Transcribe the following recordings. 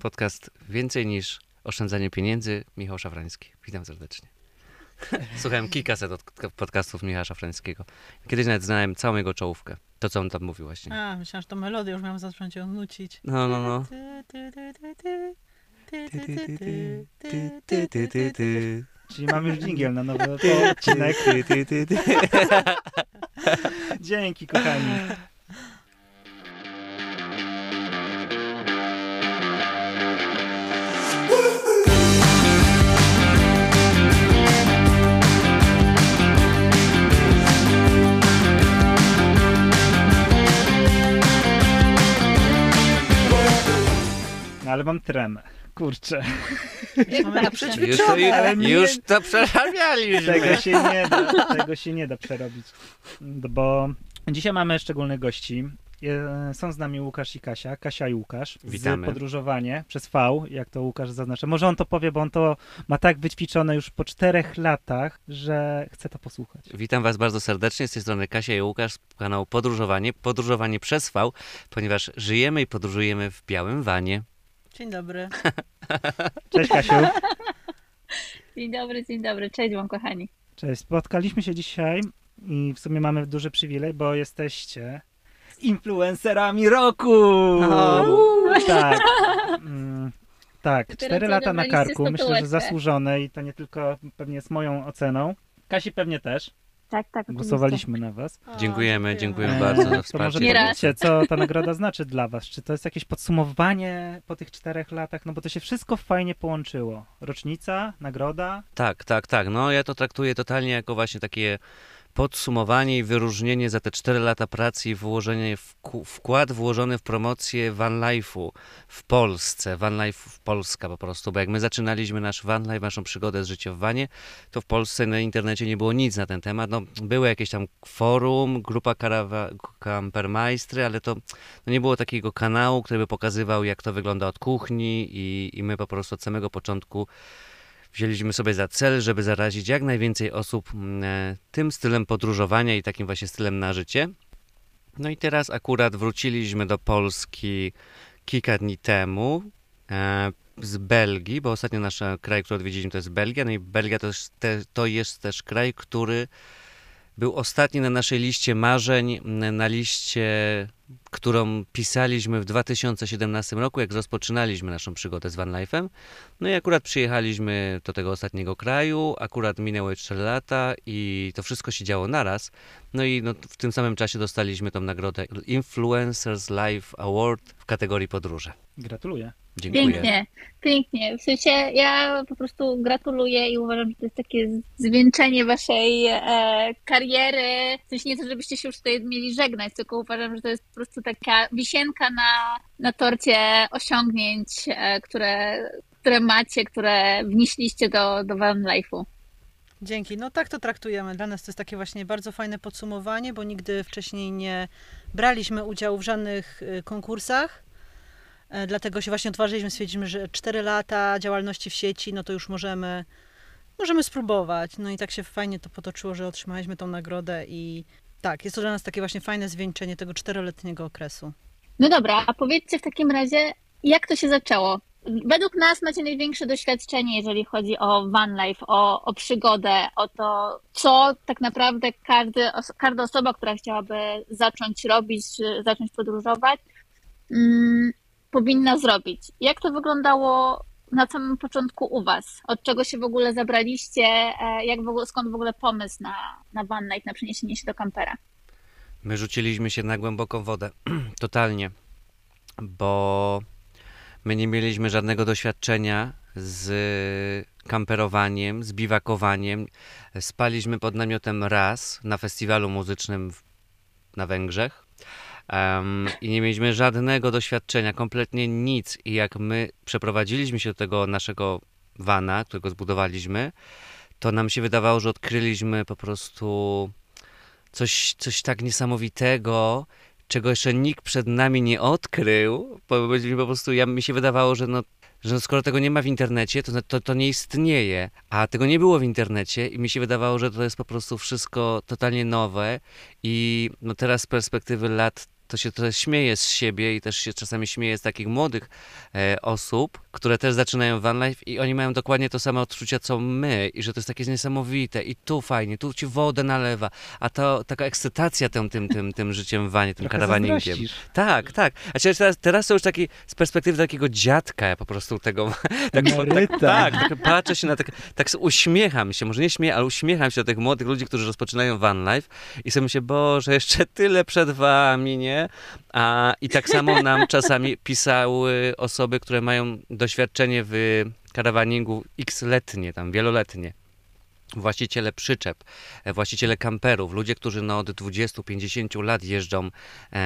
Podcast Więcej niż oszczędzanie pieniędzy. Michał Szafrański. Witam serdecznie. Słuchałem kilkaset od podcastów Michała Szafrańskiego. Kiedyś nawet znałem całą jego czołówkę. To, co on tam mówił właśnie. A, myślałam, że to melodię już miałam zacząć ją nucić. No, no, no. Czyli mamy już dżingiel na nowy odcinek. Dzięki, kochani. No ale mam tremę. Kurczę. Mamy na Już to. Ale nie- już to przerabialiśmy. Tego się nie da, tego się nie da przerobić. Bo dzisiaj mamy szczególnych gości. Je- Są z nami Łukasz i Kasia. Kasia i Łukasz. Witamy. Z podróżowanie przez V, jak to Łukasz zaznacza. Może on to powie, bo on to ma tak wyćwiczone już po czterech latach, że chce to posłuchać. Witam Was bardzo serdecznie. Z tej strony Kasia i Łukasz z kanału Podróżowanie. Podróżowanie przez V, ponieważ żyjemy i podróżujemy w białym wanie. Dzień dobry. Cześć Kasiu. Dzień dobry, dzień dobry. Cześć wam, kochani. Cześć. Spotkaliśmy się dzisiaj i w sumie mamy duży przywilej, bo jesteście influencerami roku! Tak. Mm, tak, Dopiero cztery co lata na karku. Myślę, że zasłużone i to nie tylko pewnie z moją oceną. Kasi pewnie też. Tak, tak. Głosowaliśmy na was. O, Dziękujemy, dziękujemy Eee, bardzo za To może wsparcie. Nie raz. powiedzcie, co ta nagroda znaczy dla was? Czy to jest jakieś podsumowanie po tych czterech latach? No bo to się wszystko fajnie połączyło. Rocznica, nagroda. Tak, tak, tak. No ja to traktuję totalnie jako właśnie takie podsumowanie i wyróżnienie za te 4 lata pracy i włożenie wkład włożony w promocję van life'u w Polsce, van life Polska po prostu, bo jak my zaczynaliśmy nasz van life, naszą przygodę z życiem w vanie, to w Polsce na internecie nie było nic na ten temat. No, były jakieś tam forum, grupa karawa, kampermajstry, ale to no nie było takiego kanału, który by pokazywał, jak to wygląda od kuchni i, i my po prostu od samego początku wzięliśmy sobie za cel, żeby zarazić jak najwięcej osób mm, e, tym stylem podróżowania i takim właśnie stylem na życie. No i teraz akurat wróciliśmy do Polski kilka dni temu e, z Belgii, bo ostatnio nasz kraj, który odwiedziliśmy, to jest Belgia. No i Belgia to jest, to jest też kraj, który był ostatni na naszej liście marzeń, na liście, którą pisaliśmy w 2017 roku, jak rozpoczynaliśmy naszą przygodę z Van Life'em. No i akurat przyjechaliśmy do tego ostatniego kraju, akurat minęły 4 lata i to wszystko się działo naraz. No i no, w tym samym czasie dostaliśmy tą nagrodę Influencers Life Award w kategorii podróże. Gratuluję. Dziękuję. Pięknie, pięknie. W sensie ja po prostu gratuluję i uważam, że to jest takie zwieńczenie waszej e, kariery. W sensie nie to, żebyście się już tutaj mieli żegnać, tylko uważam, że to jest po prostu taka wisienka na, na torcie osiągnięć, e, które, które macie, które wnieśliście do, do Van Life'u. Dzięki. No tak to traktujemy. Dla nas to jest takie właśnie bardzo fajne podsumowanie, bo nigdy wcześniej nie braliśmy udziału w żadnych y, konkursach. E, Dlatego się właśnie odważyliśmy, stwierdziliśmy, że 4 lata działalności w sieci, no to już możemy, możemy spróbować. No i tak się fajnie to potoczyło, że otrzymaliśmy tą nagrodę i tak, jest to dla nas takie właśnie fajne zwieńczenie tego czteroletniego okresu. No dobra, a powiedzcie w takim razie, jak to się zaczęło? Według nas macie największe doświadczenie, jeżeli chodzi o van life, o, o przygodę, o to, co tak naprawdę każdy, każda osoba, która chciałaby zacząć robić, zacząć podróżować, mm, powinna zrobić. Jak to wyglądało na samym początku u Was? Od czego się w ogóle zabraliście? E, Jak w ogóle, skąd w ogóle pomysł na, na van life, na przeniesienie się do kampera? My rzuciliśmy się na głęboką wodę, totalnie, bo my nie mieliśmy żadnego doświadczenia z kamperowaniem, z biwakowaniem. Spaliśmy pod namiotem raz na festiwalu muzycznym na Węgrzech em, i nie mieliśmy żadnego doświadczenia, kompletnie nic. I jak my przeprowadziliśmy się do tego naszego vana, którego zbudowaliśmy, to nam się wydawało, że odkryliśmy po prostu coś, coś tak niesamowitego, czego jeszcze nikt przed nami nie odkrył. Bo mi po prostu, ja, mi się wydawało, że no, że skoro tego nie ma w internecie, to, to to nie istnieje, a tego nie było w internecie i mi się wydawało, że to jest po prostu wszystko totalnie nowe i no teraz z perspektywy lat to się trochę śmieje z siebie i też się czasami śmieje z takich młodych e, osób, które też zaczynają van life i oni mają dokładnie to samo odczucia co my i że to jest takie niesamowite i tu fajnie, tu ci wodę nalewa, a to taka ekscytacja tym, tym, tym, tym życiem w wanie, tym Trochę karawaningiem. Tak, tak. A teraz, teraz to już taki z perspektywy takiego dziadka ja po prostu tego tak, tak, tak, tak patrzę się na tak, tak uśmiecham się, może nie śmieję, ale uśmiecham się do tych młodych ludzi, którzy rozpoczynają van life i sobie myślę, Boże, jeszcze tyle przed wami, nie? A, I tak samo nam czasami pisały osoby, które mają doświadczenie w karawaningu x-letnie, tam wieloletnie. Właściciele przyczep, e, właściciele kamperów, ludzie, którzy no od 20-50 lat jeżdżą e,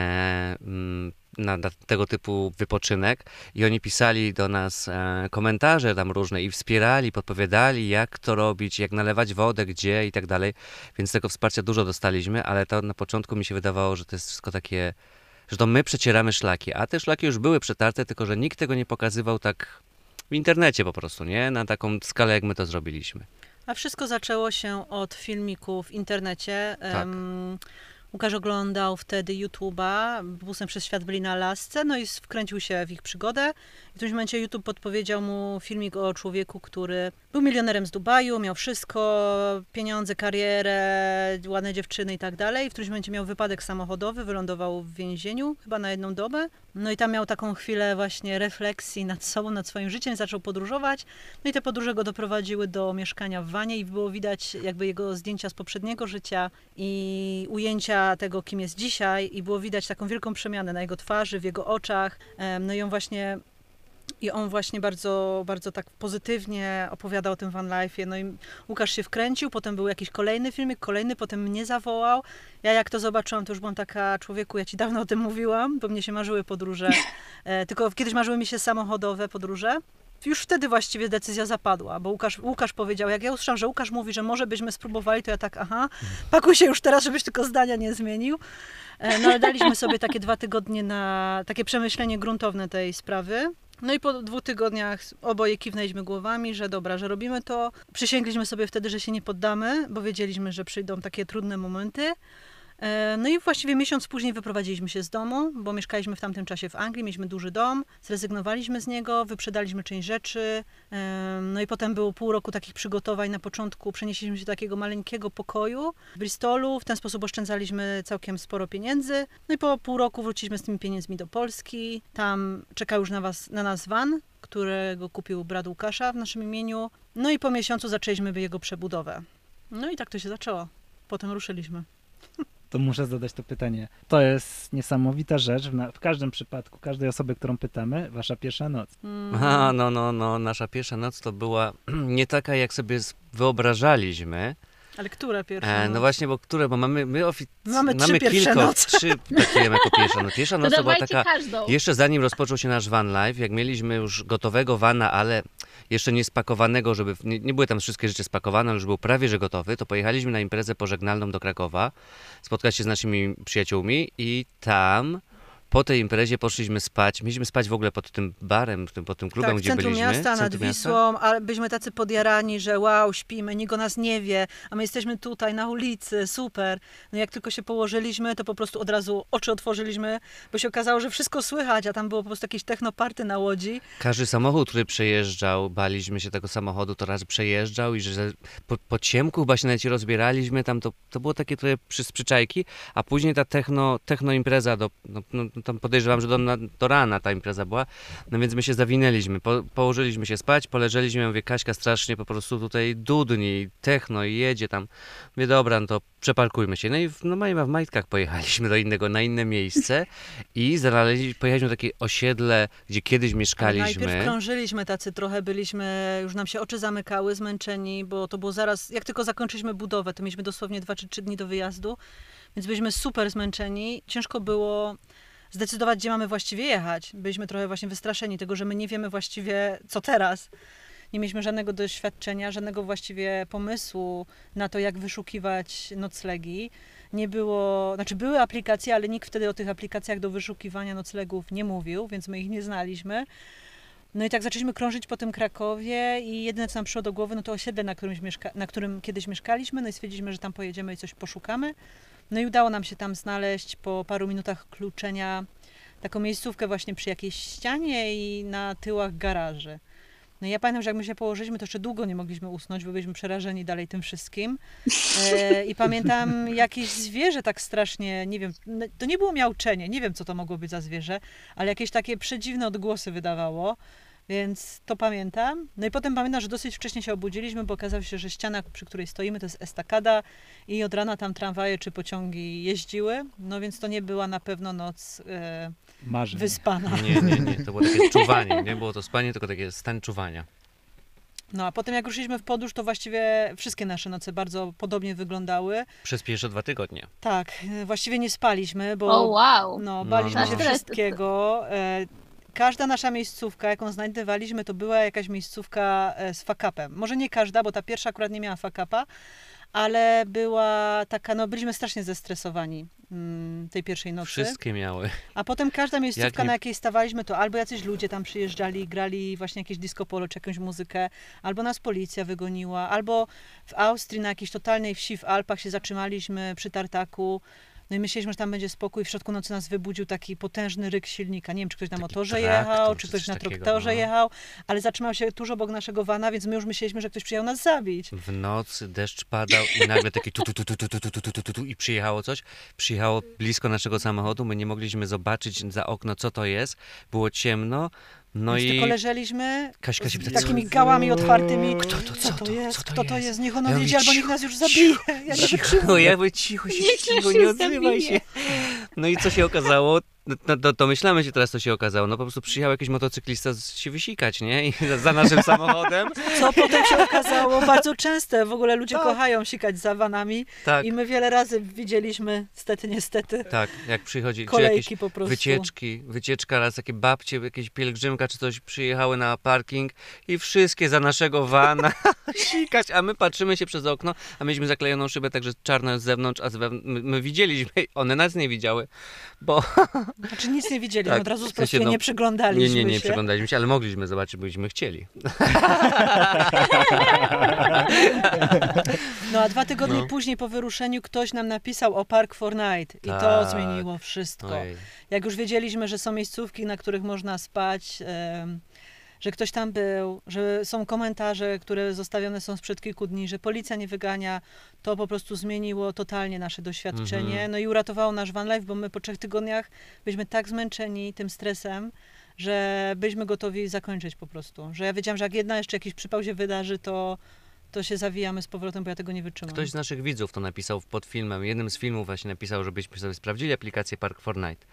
mm, na, na tego typu wypoczynek i oni pisali do nas e, komentarze tam różne i wspierali, podpowiadali, jak to robić, jak nalewać wodę, gdzie i tak dalej. Więc tego wsparcia dużo dostaliśmy, ale to na początku mi się wydawało, że to jest wszystko takie, że to my przecieramy szlaki, a te szlaki już były przetarte, tylko że nikt tego nie pokazywał tak w internecie po prostu, nie? Na taką skalę, jak my to zrobiliśmy. A wszystko zaczęło się od filmików w internecie. Tak. Łukasz oglądał wtedy YouTube'a, busem przez świat byli na lasce, no i wkręcił się w ich przygodę. W którymś momencie YouTube podpowiedział mu filmik o człowieku, który był milionerem z Dubaju, miał wszystko, pieniądze, karierę, ładne dziewczyny i tak dalej. W którymś momencie miał wypadek samochodowy, wylądował w więzieniu, chyba na jedną dobę. No i tam miał taką chwilę właśnie refleksji nad sobą, nad swoim życiem, zaczął podróżować. No i te podróże go doprowadziły do mieszkania w wanie i było widać jakby jego zdjęcia z poprzedniego życia i ujęcia tego, kim jest dzisiaj i było widać taką wielką przemianę na jego twarzy, w jego oczach. No i on właśnie i on właśnie bardzo, bardzo tak pozytywnie opowiadał o tym van life'ie. No i Łukasz się wkręcił, potem był jakiś kolejny filmik, kolejny, potem mnie zawołał. Ja jak to zobaczyłam, to już byłam taka, człowieku, ja ci dawno o tym mówiłam, bo mnie się marzyły podróże. E, tylko kiedyś marzyły mi się samochodowe podróże. Już wtedy właściwie decyzja zapadła, bo Łukasz, Łukasz powiedział, jak ja usłyszałam, że Łukasz mówi, że może byśmy spróbowali, to ja tak, aha, pakuj się już teraz, żebyś tylko zdania nie zmienił. E, No ale daliśmy sobie takie dwa tygodnie na takie przemyślenie gruntowne tej sprawy. No i po dwóch tygodniach oboje kiwnęliśmy głowami, że dobra, że robimy to. Przysięgliśmy sobie wtedy, że się nie poddamy, bo wiedzieliśmy, że przyjdą takie trudne momenty. E, No i właściwie miesiąc później wyprowadziliśmy się z domu, bo mieszkaliśmy w tamtym czasie w Anglii, mieliśmy duży dom, zrezygnowaliśmy z niego, wyprzedaliśmy część rzeczy. E, No i potem było pół roku takich przygotowań. Na początku przenieśliśmy się do takiego maleńkiego pokoju w Bristolu. W ten sposób oszczędzaliśmy całkiem sporo pieniędzy. No i po pół roku wróciliśmy z tymi pieniędzmi do Polski. Tam czekał już na, was, na nas van, którego kupił brat Łukasza w naszym imieniu. No i po miesiącu zaczęliśmy jego przebudowę. No i tak to się zaczęło. Potem ruszyliśmy. To muszę zadać to pytanie. To jest niesamowita rzecz w, na, w każdym przypadku, każdej osoby, którą pytamy, wasza pierwsza noc. Mm. A, no, no, no, nasza pierwsza noc to była nie taka, jak sobie wyobrażaliśmy. Ale która pierwsza? E, noc? no właśnie, bo które, bo mamy, my ofic- Mamy trzy pierwsze kilka, noce. trzy traktujemy jako pierwsza noc. Pierwsza noc to była taka, każdą. jeszcze zanim rozpoczął się nasz van life, jak mieliśmy już gotowego vana, ale jeszcze nie spakowanego, żeby, nie, nie były tam wszystkie rzeczy spakowane, ale już był prawie, że gotowy, to pojechaliśmy na imprezę pożegnalną do Krakowa, spotkać się z naszymi przyjaciółmi i tam po tej imprezie poszliśmy spać. Mieliśmy spać w ogóle pod tym barem, pod tym klubem, tak, w gdzie centrum byliśmy. miasta, w nad centrum miasta. Wisłą, ale byliśmy tacy podjarani, że wow, śpimy, nikt o nas nie wie, a my jesteśmy tutaj na ulicy, super. No jak tylko się położyliśmy, to po prostu od razu oczy otworzyliśmy, bo się okazało, że wszystko słychać, a tam było po prostu jakieś technoparty na łodzi. Każdy samochód, który przejeżdżał, baliśmy się tego samochodu, to raz przejeżdżał i że po, po ciemku chyba się nawet rozbieraliśmy, tam to, to było takie trochę przy, przyczajki, a później ta techno, techno impreza, do, no, no, tam podejrzewam, że do, na, do rana ta impreza była, no więc my się zawinęliśmy, po, położyliśmy się spać, poleżeliśmy, ja mówię, Kaśka strasznie po prostu tutaj dudni, techno i jedzie tam, mówię, dobra, no to przeparkujmy się, no i w, no, w majtkach pojechaliśmy do innego, na inne miejsce i znaleźli, pojechaliśmy na takie osiedle, gdzie kiedyś mieszkaliśmy. Najpierw krążyliśmy tacy trochę, byliśmy, już nam się oczy zamykały, zmęczeni, bo to było zaraz, jak tylko zakończyliśmy budowę, to mieliśmy dosłownie dwa czy trzy dni do wyjazdu, więc byliśmy super zmęczeni. Ciężko było zdecydować, gdzie mamy właściwie jechać. Byliśmy trochę właśnie wystraszeni tego, że my nie wiemy właściwie, co teraz. Nie mieliśmy żadnego doświadczenia, żadnego właściwie pomysłu na to, jak wyszukiwać noclegi. Nie było, znaczy były aplikacje, ale nikt wtedy o tych aplikacjach do wyszukiwania noclegów nie mówił, więc my ich nie znaliśmy. No i tak zaczęliśmy krążyć po tym Krakowie i jedyne, co nam przyszło do głowy, no to osiedle, na mieszka- na którym kiedyś mieszkaliśmy, no i stwierdziliśmy, że tam pojedziemy i coś poszukamy. No i udało nam się tam znaleźć po paru minutach kluczenia taką miejscówkę właśnie przy jakiejś ścianie i na tyłach garaży. No i ja pamiętam, że jak my się położyliśmy, to jeszcze długo nie mogliśmy usnąć, bo byliśmy przerażeni dalej tym wszystkim. E, I pamiętam jakieś zwierzę tak strasznie, nie wiem, no, to nie było miauczenie, nie wiem co to mogło być za zwierzę, ale jakieś takie przedziwne odgłosy wydawało. Więc to pamiętam. No i potem pamiętam, że dosyć wcześnie się obudziliśmy, bo okazało się, że ściana, przy której stoimy, to jest estakada i od rana tam tramwaje czy pociągi jeździły. No więc to nie była na pewno noc e, Marzeń. wyspana. Nie, nie, nie, to było takie czuwanie, nie było to spanie, tylko takie stan czuwania. No a potem jak ruszyliśmy w podróż, to właściwie wszystkie nasze noce bardzo podobnie wyglądały. Przez pierwsze dwa tygodnie. Tak, e, właściwie nie spaliśmy, bo O wow. no, No, baliśmy no. się wszystkiego. E, Każda nasza miejscówka, jaką znajdowaliśmy, to była jakaś miejscówka e, z fakapem. Może nie każda, bo ta pierwsza akurat nie miała fakapa, ale była taka, no byliśmy strasznie zestresowani mm, tej pierwszej nocy. Wszystkie miały. A potem każda miejscówka, Jak nie- na jakiej stawaliśmy, to albo jacyś ludzie tam przyjeżdżali grali właśnie jakieś disco polo czy jakąś muzykę, albo nas policja wygoniła, albo w Austrii na jakiejś totalnej wsi w Alpach się zatrzymaliśmy przy tartaku. No i myśleliśmy, że tam będzie spokój. W środku nocy nas wybudził taki potężny ryk silnika. Nie wiem, czy ktoś na Taki motorze traktor, jechał, czy ktoś na traktorze no. jechał, ale zatrzymał się tuż obok naszego wana, więc my już myśleliśmy, że ktoś przyjechał nas zabić. W nocy deszcz padał i nagle taki tu, tu, tu, tu, tu, tu, tu, tu, tu, tu i przyjechało coś. Przyjechało blisko naszego samochodu, my nie mogliśmy zobaczyć za okno, co to jest. Było ciemno, no więc i tylko leżeliśmy Kaśka się z pyta, takimi co- gałami otwartymi. Kto to, Co to jest? Co to Kto to jest? jest? Niech on Ja albo niech cicho, nas już zabije. Ja nie Cicho, ja mówię, cicho się, cicho, nie odzywaj się. No i co się okazało? No, no, to, to myślamy się teraz, co się okazało. No po prostu przyjechał jakiś motocyklista z- się wysikać, nie? I za, za naszym samochodem. Co potem się okazało bardzo częste. W ogóle ludzie Tak. kochają sikać za vanami Tak, i my wiele razy widzieliśmy, stety, niestety, tak, jak przychodzi, kolejki po prostu. wycieczki, wycieczka raz, takie babcie, jakieś pielgrzymka czy coś przyjechały na parking i wszystkie za naszego vana sikać, a my patrzymy się przez okno, a mieliśmy zaklejoną szybę, także czarno z zewnątrz, a z wewn- my, my widzieliśmy, one nas nie widziały, bo Znaczy nic nie widzieliśmy, Tak, od razu w sensie, sprostuję, no, nie nie, przyglądaliśmy nie, nie się. przeglądaliśmy się, ale mogliśmy zobaczyć, byśmy chcieli. No a dwa tygodnie No. później po wyruszeniu ktoś nam napisał o Park for Night i to Tak. zmieniło wszystko. Ojej. Jak już wiedzieliśmy, że są miejscówki, na których można spać, że ktoś tam był, że są komentarze, które zostawione są sprzed kilku dni, że policja nie wygania, to po prostu zmieniło totalnie nasze doświadczenie. Mhm. No i uratowało nasz van life, bo my po trzech tygodniach byliśmy tak zmęczeni tym stresem, że byliśmy gotowi zakończyć po prostu. Że ja wiedziałam, że jak jedna jeszcze jakiś przypał się wydarzy, to, to się zawijamy z powrotem, bo ja tego nie wytrzymam. Ktoś z naszych widzów to napisał pod filmem. Jednym z filmów właśnie napisał, żebyśmy sobie sprawdzili aplikację Park Fortnite.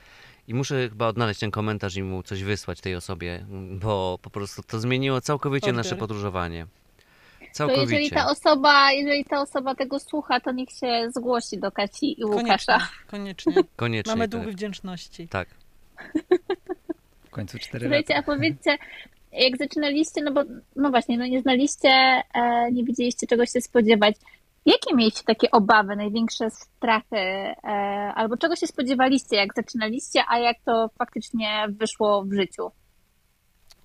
I muszę chyba odnaleźć ten komentarz i mu coś wysłać tej osobie, bo po prostu to zmieniło całkowicie nasze Odbiór. podróżowanie. To Całkowicie. jeżeli ta osoba, jeżeli ta osoba tego słucha, to niech się zgłosi do Kaci i Koniecznie, Łukasza. koniecznie. Koniecznie. Mamy tak. dług wdzięczności. Tak. W końcu 4 Słuchajcie, lata. a powiedzcie, jak zaczynaliście, no bo no właśnie, no nie znaliście, e, nie wiedzieliście czego się spodziewać. Jakie mieliście takie obawy, największe strachy, e, albo czego się spodziewaliście, jak zaczynaliście, a jak to faktycznie wyszło w życiu?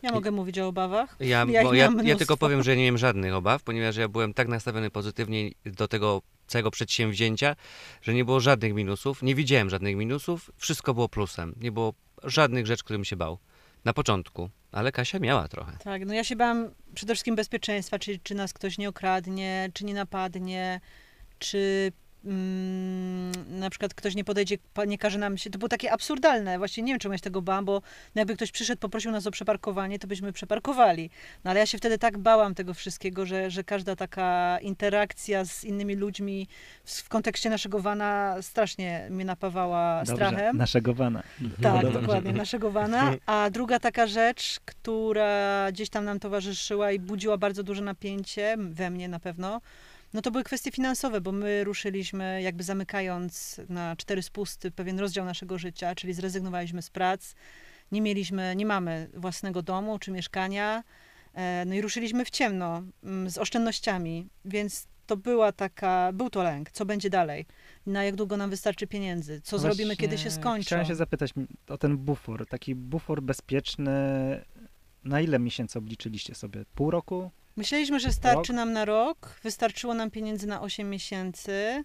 Ja mogę mówić o obawach. Ja, Ja ja, ja tylko powiem, że nie miałem żadnych obaw, ponieważ ja byłem tak nastawiony pozytywnie do tego całego przedsięwzięcia, że nie było żadnych minusów. Nie widziałem żadnych minusów. Wszystko było plusem. Nie było żadnych rzeczy, którym się bał. Na początku. Ale Kasia miała trochę. Tak, no ja się bałam przede wszystkim bezpieczeństwa, czyli czy nas ktoś nie okradnie, czy nie napadnie, czy mm, na przykład ktoś nie podejdzie, nie każe nam się. To było takie absurdalne. Właśnie nie wiem, czemu ja się tego bałam, bo no jakby ktoś przyszedł, poprosił nas o przeparkowanie, to byśmy przeparkowali. No ale ja się wtedy tak bałam tego wszystkiego, że, że każda taka interakcja z innymi ludźmi w, w kontekście naszego wana strasznie mnie napawała Dobrze, strachem. naszego wana. Tak, Dobrze. dokładnie, naszego wana. A druga taka rzecz, która gdzieś tam nam towarzyszyła i budziła bardzo duże napięcie, we mnie na pewno, no to były kwestie finansowe, bo my ruszyliśmy jakby zamykając na cztery spusty pewien rozdział naszego życia, czyli zrezygnowaliśmy z prac, nie mieliśmy, nie mamy własnego domu czy mieszkania, e, no i ruszyliśmy w ciemno mm, z oszczędnościami, więc to była taka, był to lęk, co będzie dalej, na jak długo nam wystarczy pieniędzy, co No zrobimy, właśnie kiedy się skończą. Chciałem się zapytać o ten bufor, taki bufor bezpieczny. Na ile miesięcy obliczyliście sobie? Pół roku? Myśleliśmy, że starczy nam na rok, wystarczyło nam pieniędzy na 8 miesięcy.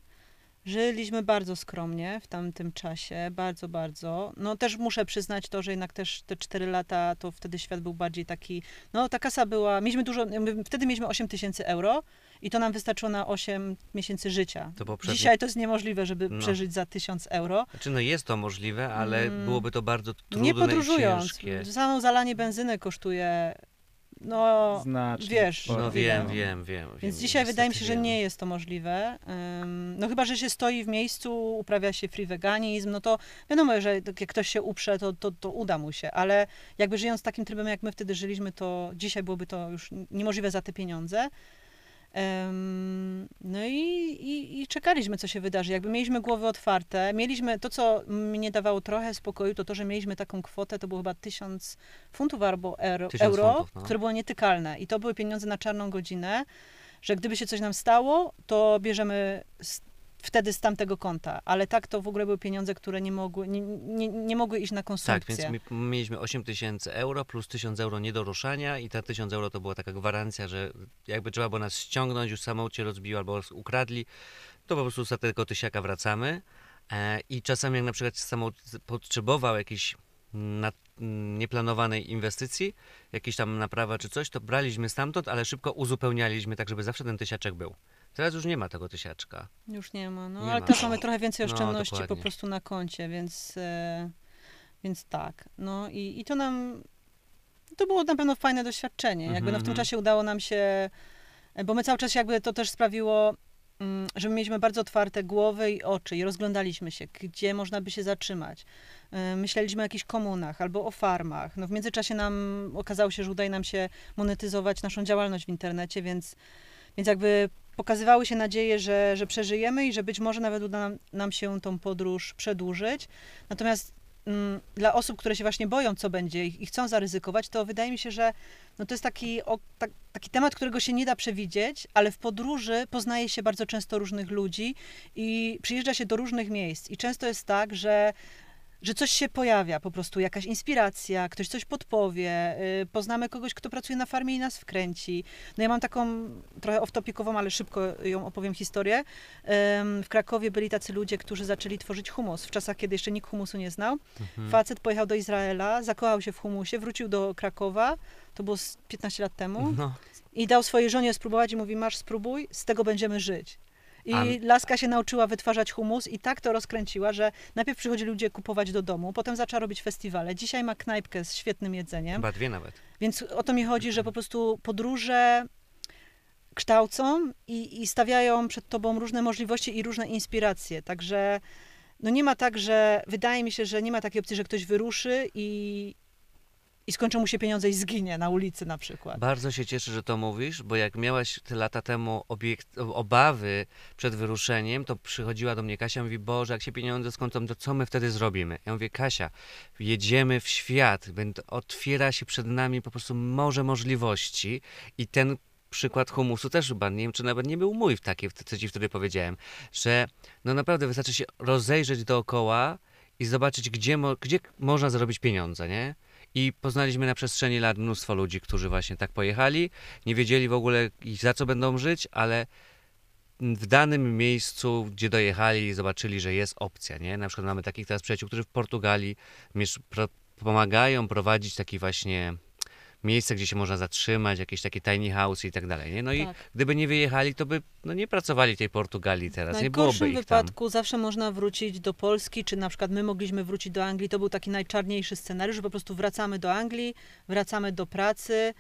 Żyliśmy bardzo skromnie w tamtym czasie, bardzo, bardzo. No też muszę przyznać to, że jednak też te 4 lata, to wtedy świat był bardziej taki, no ta kasa była, mieliśmy dużo, wtedy mieliśmy 8 tysięcy euro i to nam wystarczyło na 8 miesięcy życia. To poprzednie- Dzisiaj to jest niemożliwe, żeby No. przeżyć za 1000 euro. Znaczy, no jest to możliwe, ale Mm. byłoby to bardzo trudne nie podróżując. Samo zalanie benzyny kosztuje, no Znacznie. wiesz, sporo. No wiem, wiem, no. wiem, wiem. Więc wiem, dzisiaj wydaje mi się, że wiem. nie jest to możliwe. No chyba, że się stoi w miejscu, uprawia się free veganizm, no to wiadomo, że jak ktoś się uprze, to, to, to uda mu się, ale jakby żyjąc takim trybem, jak my wtedy żyliśmy, to dzisiaj byłoby to już niemożliwe za te pieniądze. No i, i, i czekaliśmy, co się wydarzy. Jakby mieliśmy głowy otwarte, mieliśmy to, co mnie dawało trochę spokoju, to to, że mieliśmy taką kwotę, to było chyba tysiąc funtów albo euro, 1000 euro funtów, no. które było nietykalne. I to były pieniądze na czarną godzinę, że gdyby się coś nam stało, to bierzemy wtedy z tamtego konta. Ale tak to w ogóle były pieniądze, które nie mogły, nie, nie, nie mogły iść na Tak, konsumpcję. więc mi, mieliśmy 8 tysięcy euro plus 1000 euro nie do ruszania i te 1000 euro to była taka gwarancja, że jakby trzeba było nas ściągnąć, już samolot się rozbił albo ukradli, to po prostu za tego tysiaka wracamy. E, I czasami jak na przykład samolot potrzebował jakiejś na, nieplanowanej inwestycji, jakiejś tam naprawa czy coś, to braliśmy stamtąd, ale szybko uzupełnialiśmy tak, żeby zawsze ten tysiaczek był. Teraz już nie ma tego tysiaczka. Już nie ma, no Nie ale ma. teraz mamy trochę więcej No, oszczędności po dokładnie. prostu na koncie, więc, e, więc tak. No i, i to nam, to było na pewno fajne doświadczenie. Jakby no w tym Mhm, czasie udało nam się, e, bo my cały czas jakby to też sprawiło, mm, że my mieliśmy bardzo otwarte głowy i oczy i rozglądaliśmy się, gdzie można by się zatrzymać. E, Myśleliśmy o jakichś komunach albo o farmach. No w międzyczasie nam okazało się, że udaje nam się monetyzować naszą działalność w internecie, więc, więc jakby pokazywały się nadzieje, że, że przeżyjemy i że być może nawet uda nam, nam się tą podróż przedłużyć. Natomiast mm, dla osób, które się właśnie boją, co będzie i, i chcą zaryzykować, to wydaje mi się, że no to jest taki, o, tak, taki temat, którego się nie da przewidzieć, ale w podróży poznaje się bardzo często różnych ludzi i przyjeżdża się do różnych miejsc. I często jest tak, że że coś się pojawia, po prostu jakaś inspiracja, ktoś coś podpowie, y, poznamy kogoś, kto pracuje na farmie i nas wkręci. No ja mam taką trochę off-topikową, ale szybko ją opowiem historię. Em, W Krakowie byli tacy ludzie, którzy zaczęli tworzyć humus w czasach, kiedy jeszcze nikt humusu nie znał. Mhm. Facet pojechał do Izraela, zakochał się w humusie, wrócił do Krakowa, to było z 15 lat temu, No, i dał swojej żonie spróbować i mówi, masz spróbuj, z tego będziemy żyć. I laska się nauczyła wytwarzać humus i tak to rozkręciła, że najpierw przychodzili ludzie kupować do domu, potem zaczęła robić festiwale. Dzisiaj ma knajpkę z świetnym jedzeniem. chyba dwie nawet. Więc o to mi chodzi, że po prostu podróże kształcą i, i stawiają przed tobą różne możliwości i różne inspiracje. Także no nie ma tak, że wydaje mi się, że nie ma takiej opcji, że ktoś wyruszy i, i skończą mu się pieniądze i zginie na ulicy na przykład. Bardzo się cieszę, że to mówisz, bo jak miałaś te lata temu obiekt, obawy przed wyruszeniem, to przychodziła do mnie Kasia i mówi, Boże, jak się pieniądze skończą, to co my wtedy zrobimy? Ja mówię, Kasia, jedziemy w świat, otwiera się przed nami po prostu morze możliwości i ten przykład humusu też chyba, nie wiem, czy nawet nie był mój w takiej, co ci wtedy powiedziałem, że no naprawdę wystarczy się rozejrzeć dookoła i zobaczyć, gdzie, gdzie można zarobić pieniądze, nie? I poznaliśmy na przestrzeni lat mnóstwo ludzi, którzy właśnie tak pojechali, nie wiedzieli w ogóle za co będą żyć, ale w danym miejscu, gdzie dojechali, zobaczyli, że jest opcja, nie? Na przykład mamy takich teraz przyjaciół, którzy w Portugalii pomagają prowadzić taki właśnie miejsce, gdzie się można zatrzymać, jakieś takie tiny house i tak dalej, nie? No i Tak. gdyby nie wyjechali, to by no, nie pracowali w tej Portugalii W teraz, nie byłoby najgorszym ich tam. wypadku zawsze można wrócić do Polski, czy na przykład my mogliśmy wrócić do Anglii. To był taki najczarniejszy scenariusz, że po prostu wracamy do Anglii, wracamy do pracy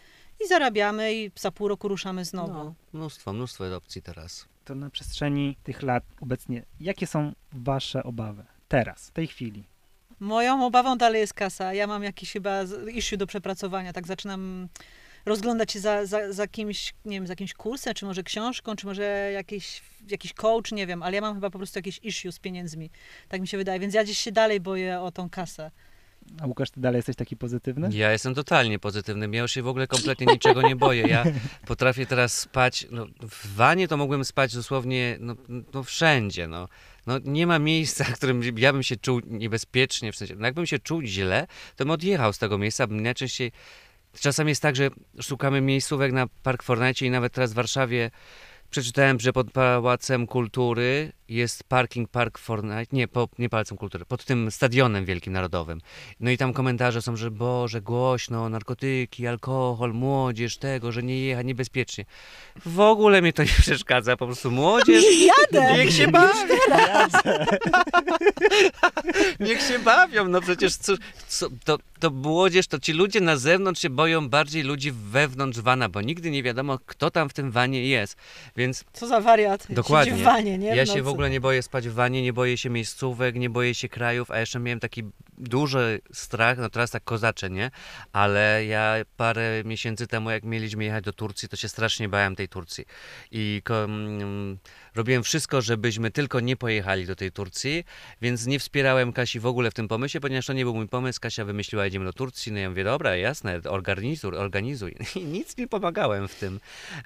i zarabiamy i za pół roku ruszamy znowu. No, mnóstwo, mnóstwo opcji teraz. To na przestrzeni tych lat obecnie, jakie są wasze obawy? Teraz, w tej chwili. Moją obawą dalej jest kasa. Ja mam jakiś chyba issue do przepracowania, tak zaczynam rozglądać się za, za, za kimś, nie wiem, za jakimś kursem, czy może książką, czy może jakiś, jakiś coach, nie wiem, ale ja mam chyba po prostu jakieś issue z pieniędzmi. Tak mi się wydaje, więc ja gdzieś się dalej boję o tą kasę. A Łukasz, ty dalej jesteś taki pozytywny? Ja jestem totalnie pozytywny. Ja już się w ogóle kompletnie niczego nie boję. Ja potrafię teraz spać. No, w wanie to mogłem spać dosłownie no, no wszędzie. No. No, nie ma miejsca, w którym ja bym się czuł niebezpiecznie. W sensie, no, jakbym się czuł źle, to bym odjechał z tego miejsca. Najczęściej. Czasami jest tak, że szukamy miejscówek na Park Fortnite i nawet teraz w Warszawie Przeczytałem, że pod Pałacem Kultury jest parking Park Fortnite, nie, po, nie Pałacem Kultury, pod tym stadionem wielkim narodowym. No i tam komentarze są, że Boże, głośno, narkotyki, alkohol, młodzież, tego, że nie jechać niebezpiecznie. W ogóle mnie to nie przeszkadza, po prostu młodzież, Jadę! niech się bawi. Niech się bawią, no przecież co, co, to, to młodzież, to ci ludzie na zewnątrz się boją bardziej ludzi wewnątrz wana, bo nigdy nie wiadomo, kto tam w tym wanie jest. Więc Co za wariat. Dokładnie. Siedzi w wanie, nie? ja w się w ogóle nie boję spać w wanie, nie boję się miejscówek, nie boję się krajów, a jeszcze miałem taki duży strach, no teraz tak kozacze, nie? Ale ja parę miesięcy temu, jak mieliśmy jechać do Turcji, to się strasznie bałem tej Turcji. I mm, robiłem wszystko, żebyśmy tylko nie pojechali do tej Turcji, więc nie wspierałem Kasi w ogóle w tym pomyśle, ponieważ to nie był mój pomysł. Kasia wymyśliła, jedziemy do Turcji, no ja mówię, dobra, jasne, organizuj, organizuj. I nic nie pomagałem w tym,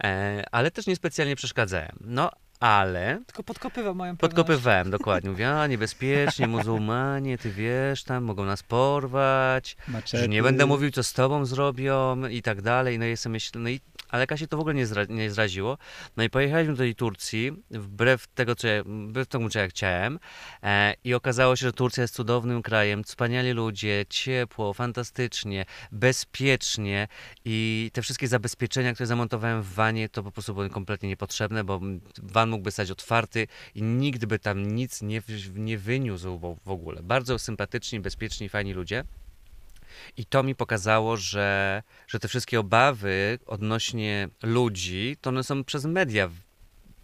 e, ale też niespecjalnie przeszkadzałem. No, ale Tylko podkopywał moją pewność. Podkopywałem, dokładnie. Mówię, a niebezpiecznie, muzułmanie, ty wiesz, tam mogą nas porwać, Maczety. że nie będę mówił, co z tobą zrobią i tak dalej. No i sobie myślę, no i, ale Kasie to w ogóle nie, zra, nie zraziło. No i pojechaliśmy do tej Turcji, wbrew tego, co ja, wbrew temu, co ja chciałem e, i okazało się, że Turcja jest cudownym krajem, wspaniali ludzie, ciepło, fantastycznie, bezpiecznie i te wszystkie zabezpieczenia, które zamontowałem w wanie, to po prostu były kompletnie niepotrzebne, bo van mógłby stać otwarty i nikt by tam nic nie, nie wyniósł w ogóle. Bardzo sympatyczni, bezpieczni, fajni ludzie. I to mi pokazało, że, że te wszystkie obawy odnośnie ludzi, to one są przez media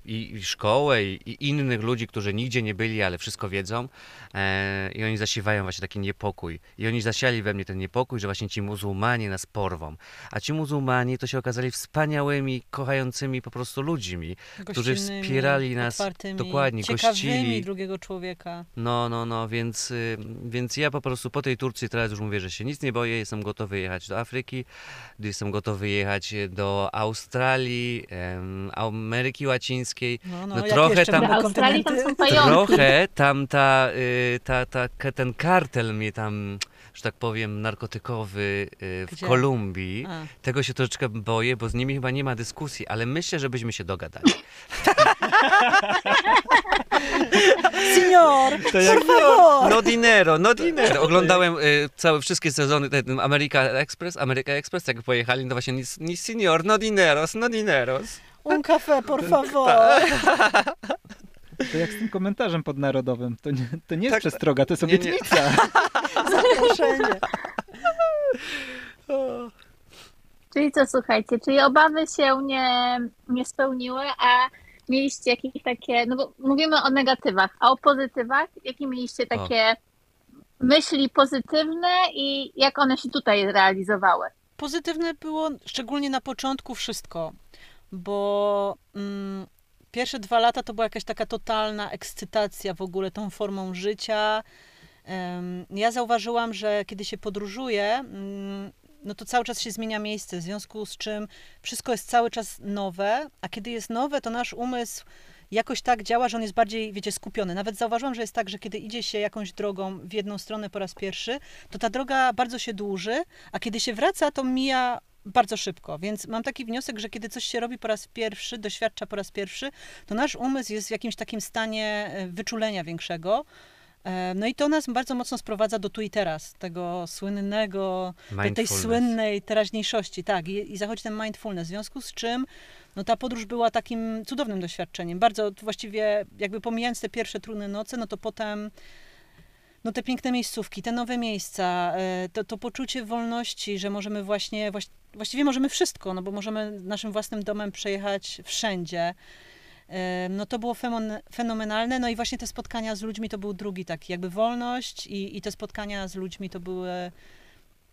i, i szkołę, i, i innych ludzi, którzy nigdzie nie byli, ale wszystko wiedzą. E, I oni zasiewają właśnie taki niepokój. I oni zasiali we mnie ten niepokój, że właśnie ci muzułmanie nas porwą. A ci muzułmanie to się okazali wspaniałymi, kochającymi po prostu ludźmi. którzy wspierali nas, dokładnie, gościli. drugiego człowieka. No, no, no, więc, y, więc ja po prostu po tej Turcji teraz już mówię, że się nic nie boję, jestem gotowy jechać do Afryki, jestem gotowy jechać do Australii, Ameryki Łacińskiej. No, no, No trochę tam- Do Australii tam są pająki. Trochę tam ta, y, ta, ta, ten kartel mnie tam, że tak powiem, narkotykowy y, w Gdzie? Kolumbii. A. Tego się troszeczkę boję, bo z nimi chyba nie ma dyskusji, ale myślę, żebyśmy się dogadali. Signor, To jak- por favor! No dinero, no dinero. Oglądałem y, całe wszystkie sezony ten America Express, America Express, jak pojechali, no właśnie, ni, ni senior, no dineros, no dineros. Un café, por favor! To jak z tym komentarzem podnarodowym. To nie, to nie jest Tak, przestroga, to jest nie, nie. obietnica. Zaproszenie. Czyli co, słuchajcie, czyli obawy się nie, nie spełniły, a mieliście jakieś takie, no bo mówimy o negatywach, a o pozytywach, jakie mieliście takie myśli pozytywne i jak one się tutaj realizowały? Pozytywne było szczególnie na początku wszystko, bo mm, pierwsze dwa lata to była jakaś taka totalna ekscytacja w ogóle tą formą życia. Ja zauważyłam, że kiedy się podróżuje, mm, no to cały czas się zmienia miejsce, w związku z czym wszystko jest cały czas nowe, a kiedy jest nowe, to nasz umysł jakoś tak działa, że on jest bardziej, wiecie, skupiony. Nawet zauważyłam, że jest tak, że kiedy idzie się jakąś drogą w jedną stronę po raz pierwszy, to ta droga bardzo się dłuży, a kiedy się wraca, to mija bardzo szybko. Więc mam taki wniosek, że kiedy coś się robi po raz pierwszy, doświadcza po raz pierwszy, to nasz umysł jest w jakimś takim stanie e, wyczulenia większego. E, No i to nas bardzo mocno sprowadza do tu i teraz, tego słynnego, do tej słynnej teraźniejszości, tak, i, i zachodzi ten mindfulness, w związku z czym no ta podróż była takim cudownym doświadczeniem, bardzo właściwie jakby pomijając te pierwsze trudne noce, no to potem no te piękne miejscówki, te nowe miejsca, e, to, to poczucie wolności, że możemy właśnie, właś, właściwie możemy wszystko, no bo możemy naszym własnym domem przejechać wszędzie. E, No to było fenomenalne, no i właśnie te spotkania z ludźmi to był drugi taki, jakby wolność i, i te spotkania z ludźmi to były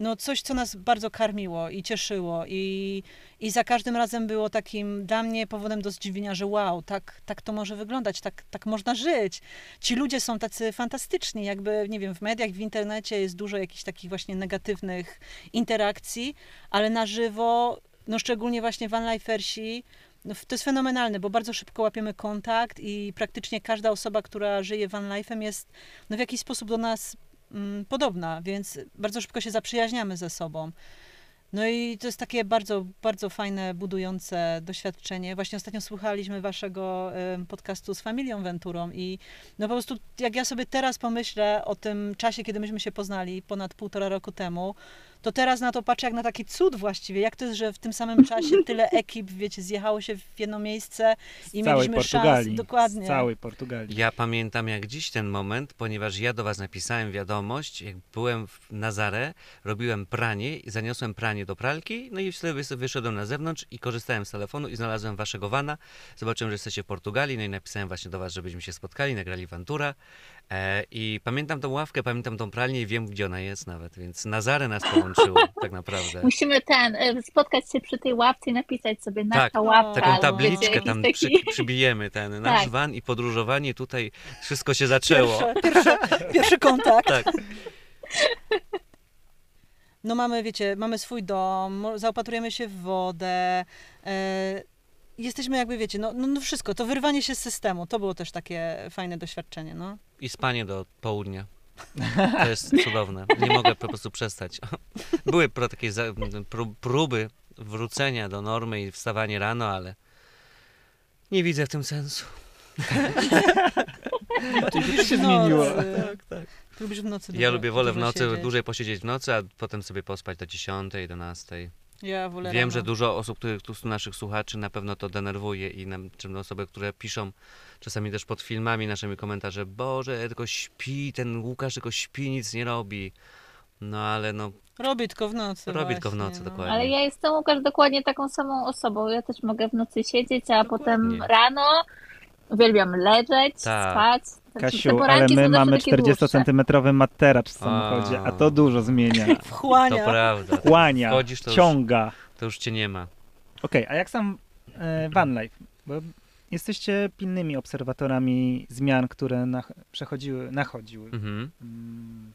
no coś, co nas bardzo karmiło i cieszyło i, i za każdym razem było takim dla mnie powodem do zdziwienia, że wow, tak, tak to może wyglądać, tak, tak można żyć. Ci ludzie są tacy fantastyczni, jakby, nie wiem, w mediach, w internecie jest dużo jakichś takich właśnie negatywnych interakcji, ale na żywo, no szczególnie właśnie Van Lifersi, no to jest fenomenalne, bo bardzo szybko łapiemy kontakt i praktycznie każda osoba, która żyje Van Life'em jest no, w jakiś sposób do nas podobna, więc bardzo szybko się zaprzyjaźniamy ze sobą. No i to jest takie bardzo, bardzo fajne, budujące doświadczenie. Właśnie ostatnio słuchaliśmy waszego podcastu z Familią Venturą i no po prostu jak ja sobie teraz pomyślę o tym czasie, kiedy myśmy się poznali ponad półtora roku temu, to teraz na to patrzę jak na taki cud właściwie. Jak to jest, że w tym samym czasie tyle ekip, wiecie, zjechało się w jedno miejsce Z i całej mieliśmy Portugalii. szans. Dokładnie. Z całej Portugalii. Ja pamiętam jak dziś ten moment, ponieważ ja do was napisałem wiadomość, jak byłem w Nazaré, robiłem pranie i zaniosłem pranie do pralki, no i wtedy sobie wyszedłem na zewnątrz i korzystałem z telefonu i znalazłem waszego wana. Zobaczyłem, że jesteście w Portugalii, no i napisałem właśnie do was, żebyśmy się spotkali, nagrali Ventura. E, I pamiętam tą ławkę, pamiętam tą pralnię i wiem, gdzie ona jest nawet, więc Nazaré nas połączyło tak naprawdę. Musimy ten, e, spotkać się przy tej ławce i napisać sobie nasza Tak, ławka. Taką tabliczkę tam jakiś przy, taki- przybijemy, ten nasz Tak. van i podróżowanie tutaj, wszystko się zaczęło. Pierwsze, pierwszy, pierwszy kontakt. Tak. No mamy, wiecie, mamy swój dom, zaopatrujemy się w wodę. E, jesteśmy jakby, wiecie, no, no, no wszystko, to wyrwanie się z systemu, to było też takie fajne doświadczenie, no. I spanie do południa. To jest cudowne. Nie mogę po prostu przestać. Były pro, takie próby wrócenia do normy i wstawanie rano, ale nie widzę w tym sensu. W nocy. zmieniło. Tak, tak. Ty lubisz w nocy Ja dużo- lubię, wolę w nocy siedzieć. dłużej posiedzieć w nocy, a potem sobie pospać do 10, 11. Ja wolę Wiem, rano. że dużo osób, których tu z naszych słuchaczy na pewno to denerwuje i nam, czy osoby, które piszą czasami też pod filmami naszymi komentarze, Boże, tylko śpi, ten Łukasz tylko śpi, nic nie robi. No ale no, Robi tylko w nocy Robi tylko w właśnie, nocy, no. dokładnie. Ale ja jestem, Łukasz, dokładnie taką samą osobą. Ja też mogę w nocy siedzieć, a potem Dokładnie. rano uwielbiam leżeć, Tak. spać. Te Kasiu, ale my mamy takie dłuższe. 40-centymetrowy materac w samochodzie, a to dużo zmienia. to Wchłania. prawda. Chłania, Wchodzisz, to już- ciąga. To już cię nie ma. Okej, a jak sam e, van life? Bo jesteście pilnymi obserwatorami zmian, które nach- przechodziły, nachodziły. Mhm. Mm,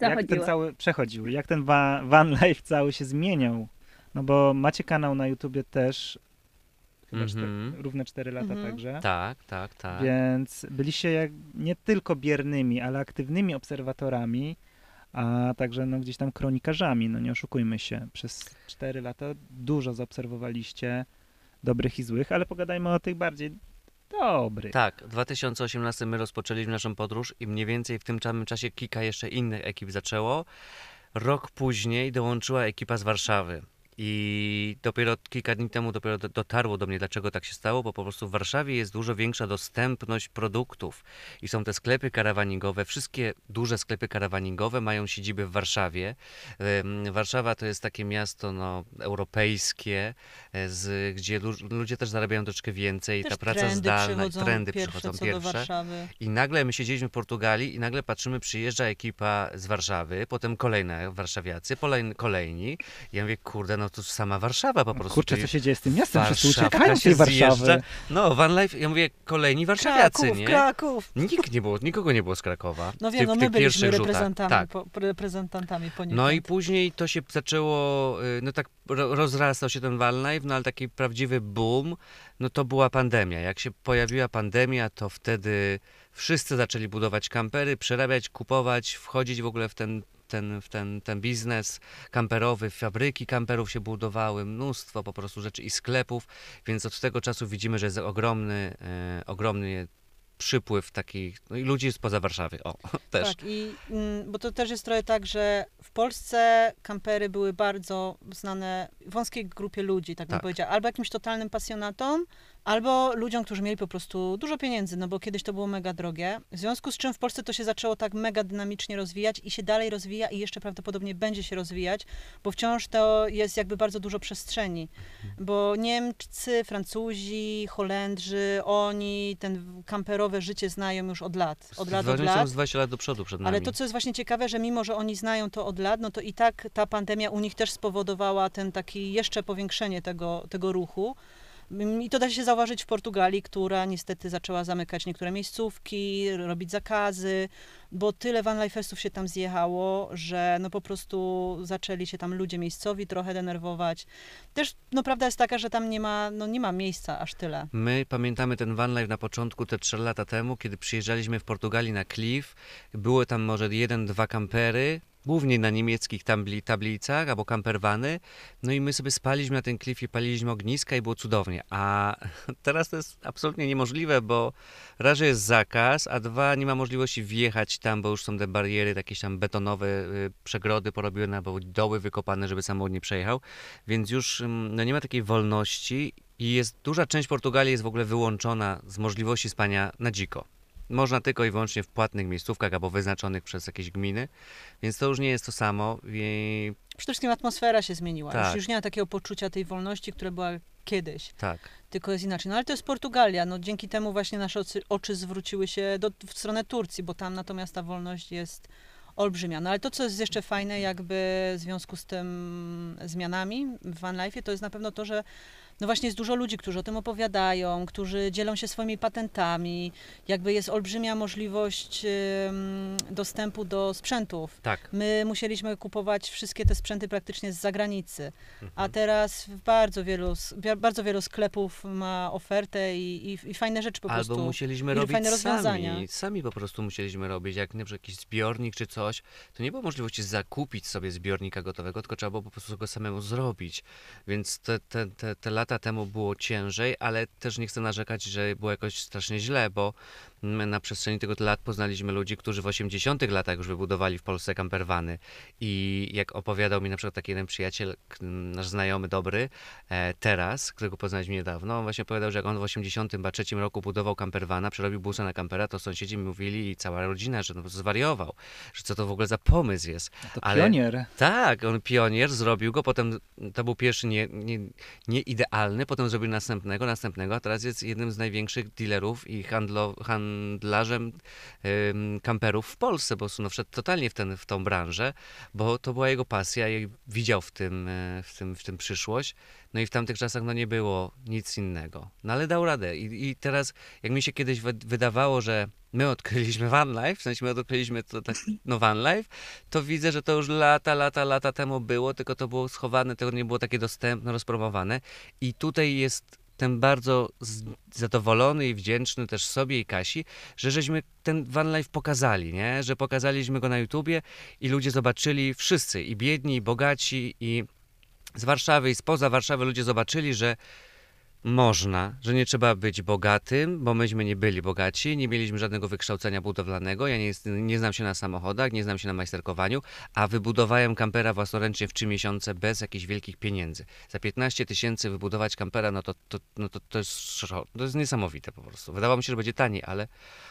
Jak ten cały przechodziły? Jak ten van life cały się zmieniał? No bo macie kanał na YouTubie też chyba Mhm. czter- równe 4 lata Mhm. także. Tak, tak, tak. Więc byliście jak nie tylko biernymi, ale aktywnymi obserwatorami, a także no, gdzieś tam kronikarzami, no nie oszukujmy się. Przez 4 lata dużo zaobserwowaliście dobrych i złych, ale pogadajmy o tych bardziej dobrych. Tak, w 2018 my rozpoczęliśmy naszą podróż i mniej więcej w tym samym czasie kilka jeszcze innych ekip zaczęło. Rok później dołączyła ekipa z Warszawy. I dopiero kilka dni temu dopiero do- dotarło do mnie, dlaczego tak się stało, bo po prostu w Warszawie jest dużo większa dostępność produktów i są te sklepy karawaningowe. Wszystkie duże sklepy karawaningowe mają siedziby w Warszawie. Warszawa to jest takie miasto no, europejskie, e, z, gdzie lu- ludzie też zarabiają troszkę więcej, Też ta praca trendy zdalna, przychodzą trendy pierwsze przychodzą pierwsze. I nagle my siedzieliśmy w Portugalii i nagle patrzymy, przyjeżdża ekipa z Warszawy, potem kolejne warszawiacy, kolejni, kolejni. Ja mówię, kurde, no to sama Warszawa po prostu. Kurczę, co się dzieje z tym miastem? Wszyscy uciekają z się tej Warszawy. No, Van Life, ja mówię, kolejni warszawiacy, Kraków, nie? Kraków. Nikt nie było, nikogo nie było z Krakowa. No wiem, no my byliśmy reprezentantami, Tak. po, reprezentantami poniekąd. No i później to się zaczęło, y, no tak ro- rozrastał się ten Van Life, no ale taki prawdziwy boom, no to była pandemia. Jak się pojawiła pandemia, to wtedy wszyscy zaczęli budować kampery, przerabiać, kupować, wchodzić w ogóle w ten, ten, w ten, ten biznes kamperowy, fabryki kamperów się budowały, mnóstwo po prostu rzeczy i sklepów, więc od tego czasu widzimy, że jest ogromny, e, ogromny przypływ takich, no i ludzi spoza Warszawy, o, też. Tak, i, mm, bo to też jest trochę tak, że w Polsce kampery były bardzo znane wąskiej grupie ludzi, tak bym Tak. powiedziała. Albo jakimś totalnym pasjonatom, albo ludziom, którzy mieli po prostu dużo pieniędzy, no bo kiedyś to było mega drogie. W związku z czym w Polsce to się zaczęło tak mega dynamicznie rozwijać i się dalej rozwija i jeszcze prawdopodobnie będzie się rozwijać, bo wciąż to jest jakby bardzo dużo przestrzeni. Bo Niemcy, Francuzi, Holendrzy, oni ten kamperowe życie znają już od lat. Od lat, od lat. są z 20 lat do przodu przed nami. Ale to, co jest właśnie ciekawe, że mimo, że oni znają to od lat, no to i tak ta pandemia u nich też spowodowała ten taki jeszcze powiększenie tego, tego ruchu. Mm, I to da się zauważyć w Portugalii, która niestety zaczęła zamykać niektóre miejscówki, robić zakazy, bo tyle van life festów się tam zjechało, że no po prostu zaczęli się tam ludzie miejscowi trochę denerwować. Też no prawda jest taka, że tam nie ma, no nie ma miejsca aż tyle. My pamiętamy ten van life na początku, te 3 lata temu, kiedy przyjeżdżaliśmy w Portugalii na Cliff. Były tam może jeden, dwa kampery głównie na niemieckich tabli, tablicach albo campervany. No i my sobie spaliśmy na tym klifie, paliliśmy ogniska i było cudownie. A teraz to jest absolutnie niemożliwe, bo raz, że jest zakaz, a dwa, nie ma możliwości wjechać tam, bo już są te bariery, jakieś tam betonowe y, przegrody porobione albo doły wykopane, żeby samochód nie przejechał. Więc już ym, no, nie ma takiej wolności i jest duża część Portugalii jest w ogóle wyłączona z możliwości spania na dziko. Można tylko i wyłącznie w płatnych miejscówkach albo wyznaczonych przez jakieś gminy, więc to już nie jest to samo. I Przede wszystkim atmosfera się zmieniła. Już, Tak. już nie ma takiego poczucia tej wolności, które była kiedyś, tak, tylko jest inaczej. No ale to jest Portugalia. No, dzięki temu właśnie nasze oczy, oczy zwróciły się do, w stronę Turcji, bo tam natomiast ta wolność jest olbrzymia. No ale to, co jest jeszcze fajne jakby w związku z tym zmianami w Van Life'ie, to jest na pewno to, że no właśnie jest dużo ludzi, którzy o tym opowiadają, którzy dzielą się swoimi patentami, jakby jest olbrzymia możliwość dostępu do sprzętów. tak. My musieliśmy kupować wszystkie te sprzęty praktycznie z zagranicy, a Mhm. teraz bardzo wielu, bardzo wielu sklepów ma ofertę i, i, i fajne rzeczy po Albo prostu. musieliśmy i robić fajne rozwiązania. sami. Sami po prostu musieliśmy robić, jak na przykład jakiś zbiornik czy coś, to nie było możliwości zakupić sobie zbiornika gotowego, tylko trzeba było po prostu go samemu zrobić. Więc te, te, te, te lata temu było ciężej, ale też nie chcę narzekać, że było jakoś strasznie źle, bo my na przestrzeni tego lat poznaliśmy ludzi, którzy w 80 latach już wybudowali w Polsce camperwany i jak opowiadał mi na przykład taki jeden przyjaciel, nasz znajomy dobry, e, teraz, którego poznaliśmy niedawno, on właśnie opowiadał, że jak on w 83 roku budował campervana, przerobił busa na kampera, to sąsiedzi mi mówili i cała rodzina, że no, zwariował, że co to w ogóle za pomysł jest. To Ale- pionier. Tak, on pionier, zrobił go, potem to był pierwszy nie, nie, nie idealny, potem zrobił następnego, następnego, a teraz jest jednym z największych dealerów i handlo, handlarzem kamperów w Polsce, bo no, wszedł totalnie w, ten, w tą branżę, bo to była jego pasja i widział w tym, e, w tym, w tym przyszłość. No i w tamtych czasach no, nie było nic innego. No ale dał radę. I, i teraz, jak mi się kiedyś wy- wydawało, że my odkryliśmy van life, w sensie my odkryliśmy to tak, no van life, to widzę, że to już lata, lata, lata temu było, tylko to było schowane, tego nie było takie dostępne, rozpromowane. I tutaj jest ten bardzo zadowolony i wdzięczny też sobie i Kasi, że żeśmy ten van life pokazali, nie? Że pokazaliśmy go na YouTubie i ludzie zobaczyli wszyscy, i biedni, i bogaci, i z Warszawy, i spoza Warszawy ludzie zobaczyli, że można, że nie trzeba być bogatym, bo myśmy nie byli bogaci, nie mieliśmy żadnego wykształcenia budowlanego, ja nie, nie znam się na samochodach, nie znam się na majsterkowaniu, a wybudowałem kampera własnoręcznie w 3 miesiące bez jakichś wielkich pieniędzy. Za 15 tysięcy wybudować kampera, no to, to, no to, to, jest, to jest niesamowite po prostu. Wydawało mi się, że będzie taniej, ale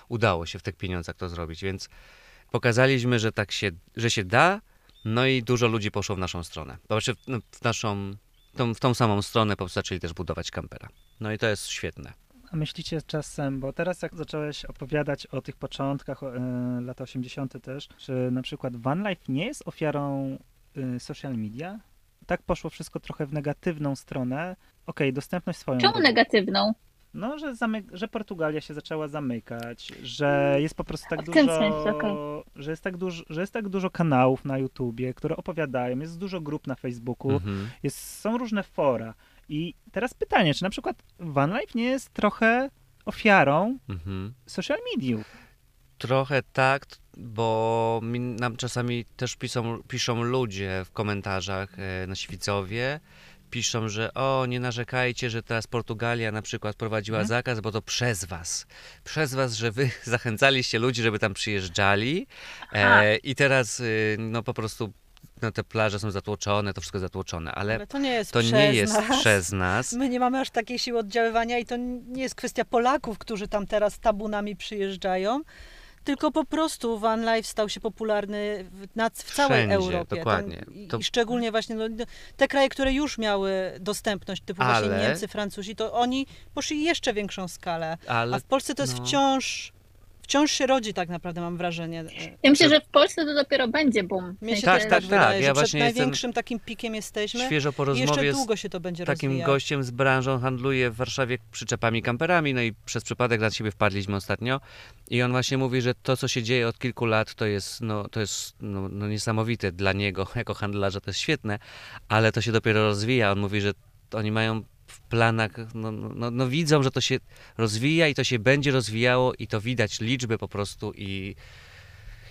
udało się w tych pieniądzach to zrobić, więc pokazaliśmy, że tak się, że się da, no i dużo ludzi poszło w naszą stronę. Znaczy w, no, w naszą, tą, w tą samą stronę po prostu zaczęli też budować kampera. No i to jest świetne. A myślicie czasem, bo teraz jak zacząłeś opowiadać o tych początkach, e, lata 80. też, czy na przykład Van Life nie jest ofiarą e, social media? Tak poszło wszystko trochę w negatywną stronę. Okej, dostępność swoją. Czemu negatywną? No, że, zamyk- że Portugalia się zaczęła zamykać, że jest po prostu tak dużo, sensie, okej. że, jest tak dużo że jest tak dużo kanałów na YouTubie, które opowiadają, jest dużo grup na Facebooku, Mhm. jest, są różne fora. I teraz pytanie, czy na przykład Van Life nie jest trochę ofiarą Mhm. social mediów? Trochę tak, bo mi, nam czasami też piszą, piszą ludzie w komentarzach e, na Świcowie, piszą, że o, nie narzekajcie, że teraz Portugalia na przykład prowadziła Mhm. zakaz, bo to przez was. Przez was, że wy zachęcaliście ludzi, żeby tam przyjeżdżali e, i teraz y, no po prostu no, te plaże są zatłoczone, to wszystko zatłoczone, ale Ale to nie jest to przez nie jest nas. przez nas. My nie mamy aż takiej siły oddziaływania i to nie jest kwestia Polaków, którzy tam teraz tabunami przyjeżdżają, tylko po prostu van life stał się popularny w, na, w całej Wszędzie, Europie. dokładnie. I, To- I szczególnie właśnie no, te kraje, które już miały dostępność, typu właśnie Ale- Niemcy, Francuzi, to oni poszli jeszcze większą skalę. Ale A w Polsce to jest no. wciąż, wciąż się rodzi tak naprawdę, mam wrażenie. Ja myślę, że w Polsce to dopiero będzie boom. W Mnie się Tak, tak, tak, tak. wydaje, Ja że przed właśnie jestem największym takim pikiem jesteśmy świeżo po jeszcze rozmowie z długo się to będzie takim rozwijać. gościem z branżą handluje w Warszawie przyczepami kamperami, no i przez przypadek na siebie wpadliśmy ostatnio i on właśnie mówi, że to, co się dzieje od kilku lat, to jest, no, to jest no, no niesamowite dla niego jako handlarza, to jest świetne, ale to się dopiero rozwija. On mówi, że oni mają w planach, no, no, no widzą, że to się rozwija i to się będzie rozwijało i to widać liczby po prostu i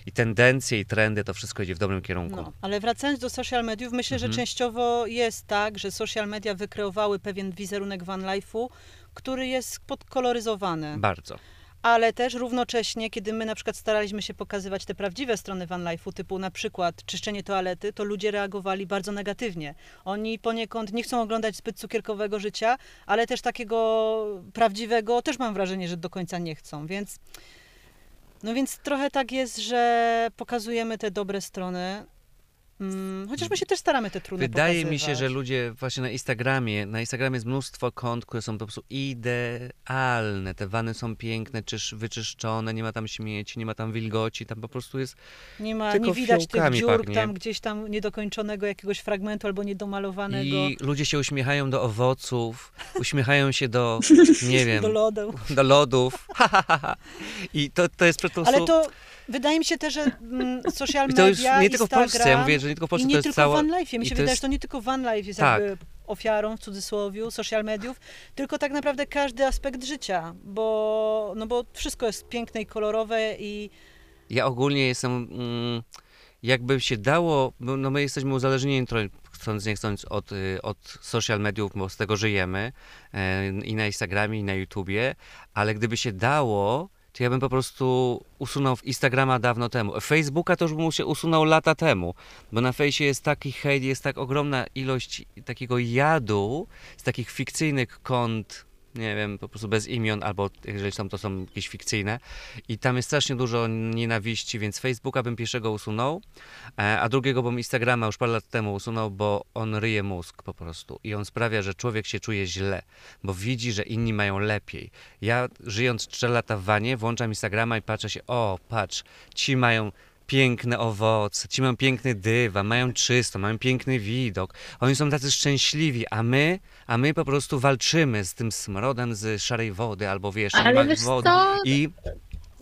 i tendencje, i trendy, to wszystko idzie w dobrym kierunku. No, ale wracając do social mediów, myślę, że Mhm. częściowo jest tak, że social media wykreowały pewien wizerunek van life'u, który jest podkoloryzowany. Bardzo. Ale też równocześnie, kiedy my na przykład staraliśmy się pokazywać te prawdziwe strony van life'u, typu na przykład czyszczenie toalety, to ludzie reagowali bardzo negatywnie. Oni poniekąd nie chcą oglądać zbyt cukierkowego życia, ale też takiego prawdziwego też mam wrażenie, że do końca nie chcą, więc no więc trochę tak jest, że pokazujemy te dobre strony, chociaż my się też staramy te trudne Wydaje mi się, pokazywać. że ludzie właśnie na Instagramie, na Instagramie jest mnóstwo kont, które są po prostu idealne. Te wany są piękne, czysz, wyczyszczone, nie ma tam śmieci, nie ma tam wilgoci, tam po prostu jest Nie ma, nie widać tych dziur pachnie. tam gdzieś tam niedokończonego jakiegoś fragmentu albo niedomalowanego. I ludzie się uśmiechają do owoców, uśmiechają się do, nie wiem, do lodu. do lodów. I to, to jest po prostu... Ale to wydaje mi się też, że mm, social I to już media, nie tylko w Polsce, ja Instagram mówię, że nie tylko w Polsce, nie to jest tylko cała... Van Life. Mi się wydaje, jest- że to nie tylko Van Life jest Tak. jakby ofiarą, w cudzysłowie, social mediów, tylko tak naprawdę każdy aspekt życia, bo, no bo wszystko jest piękne i kolorowe i Ja ogólnie jestem, mm, jakby się dało, no my jesteśmy uzależnieni chcąc nie chcąc, od, y, od social mediów, bo z tego żyjemy, e, i na Instagramie, i na YouTubie, ale gdyby się dało, to ja bym po prostu usunął Instagrama dawno temu. Facebooka to już bym się usunął lata temu, bo na fejsie jest taki hejt, jest tak ogromna ilość takiego jadu z takich fikcyjnych kont, nie wiem, po prostu bez imion, albo jeżeli są, to są jakieś fikcyjne, i tam jest strasznie dużo nienawiści, więc Facebooka bym pierwszego usunął, e, a drugiego bym Instagrama już parę lat temu usunął, bo on ryje mózg po prostu i on sprawia, że człowiek się czuje źle, bo widzi, że inni mają lepiej. Ja żyjąc 4 lata w wanie, włączam Instagrama i patrzę się, o patrz, ci mają piękne owoce, ci mają piękny dywan, mają czysto, mają piękny widok. Oni są tacy szczęśliwi, a my, a my po prostu walczymy z tym smrodem z szarej wody albo wiesz, Ale wiesz wody. co, I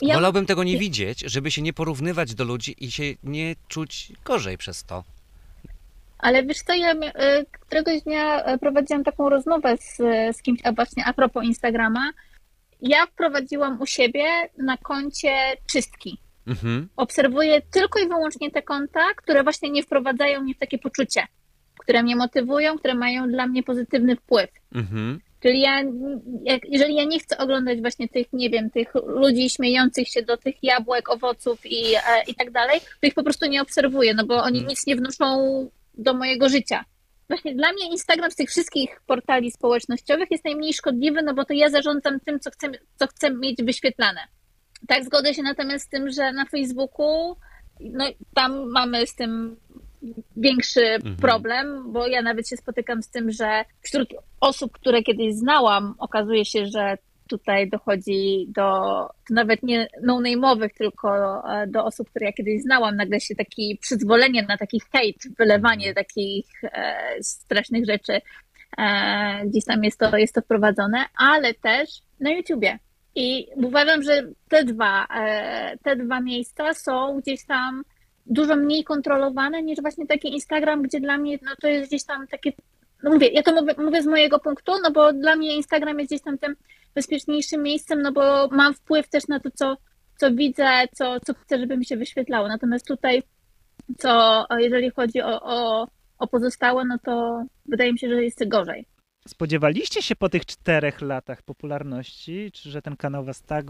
ja wolałbym tego nie widzieć, żeby się nie porównywać do ludzi i się nie czuć gorzej przez to. Ale wiesz co, ja y, któregoś dnia y, prowadziłam taką rozmowę z, z kimś, a właśnie a propos Instagrama. Ja wprowadziłam u siebie na koncie czystki. Mhm. Obserwuję tylko i wyłącznie te konta, które właśnie nie wprowadzają mnie w takie poczucie, które mnie motywują, które mają dla mnie pozytywny wpływ. Mhm. Czyli ja, jak, jeżeli ja nie chcę oglądać właśnie tych, nie wiem, tych ludzi śmiejących się do tych jabłek, owoców i, e, i tak dalej, to ich po prostu nie obserwuję, no bo oni Mhm. nic nie wnoszą do mojego życia. Właśnie dla mnie Instagram z tych wszystkich portali społecznościowych jest najmniej szkodliwy, no bo to ja zarządzam tym, co chcę, co chcę mieć wyświetlane. Tak, zgodzę się natomiast z tym, że na Facebooku, no tam mamy z tym większy problem, bo ja nawet się spotykam z tym, że wśród osób, które kiedyś znałam, okazuje się, że tutaj dochodzi do, nawet nie no-name'owych, tylko e, do osób, które ja kiedyś znałam, nagle się taki przyzwolenie na taki hejt, wylewanie takich e, strasznych rzeczy, e, gdzieś tam jest to, jest to wprowadzone, ale też na YouTubie. I uważam, że te dwa, e, te dwa miejsca są gdzieś tam dużo mniej kontrolowane niż właśnie taki Instagram, gdzie dla mnie no to jest gdzieś tam takie, no mówię, ja to mówię, mówię z mojego punktu, no bo dla mnie Instagram jest gdzieś tam tym bezpieczniejszym miejscem, no bo mam wpływ też na to, co, co widzę, co, co chcę, żeby mi się wyświetlało. Natomiast tutaj, co jeżeli chodzi o, o, o pozostałe, no to wydaje mi się, że jest gorzej. Spodziewaliście się po tych czterech latach popularności, czy że ten kanał was tak,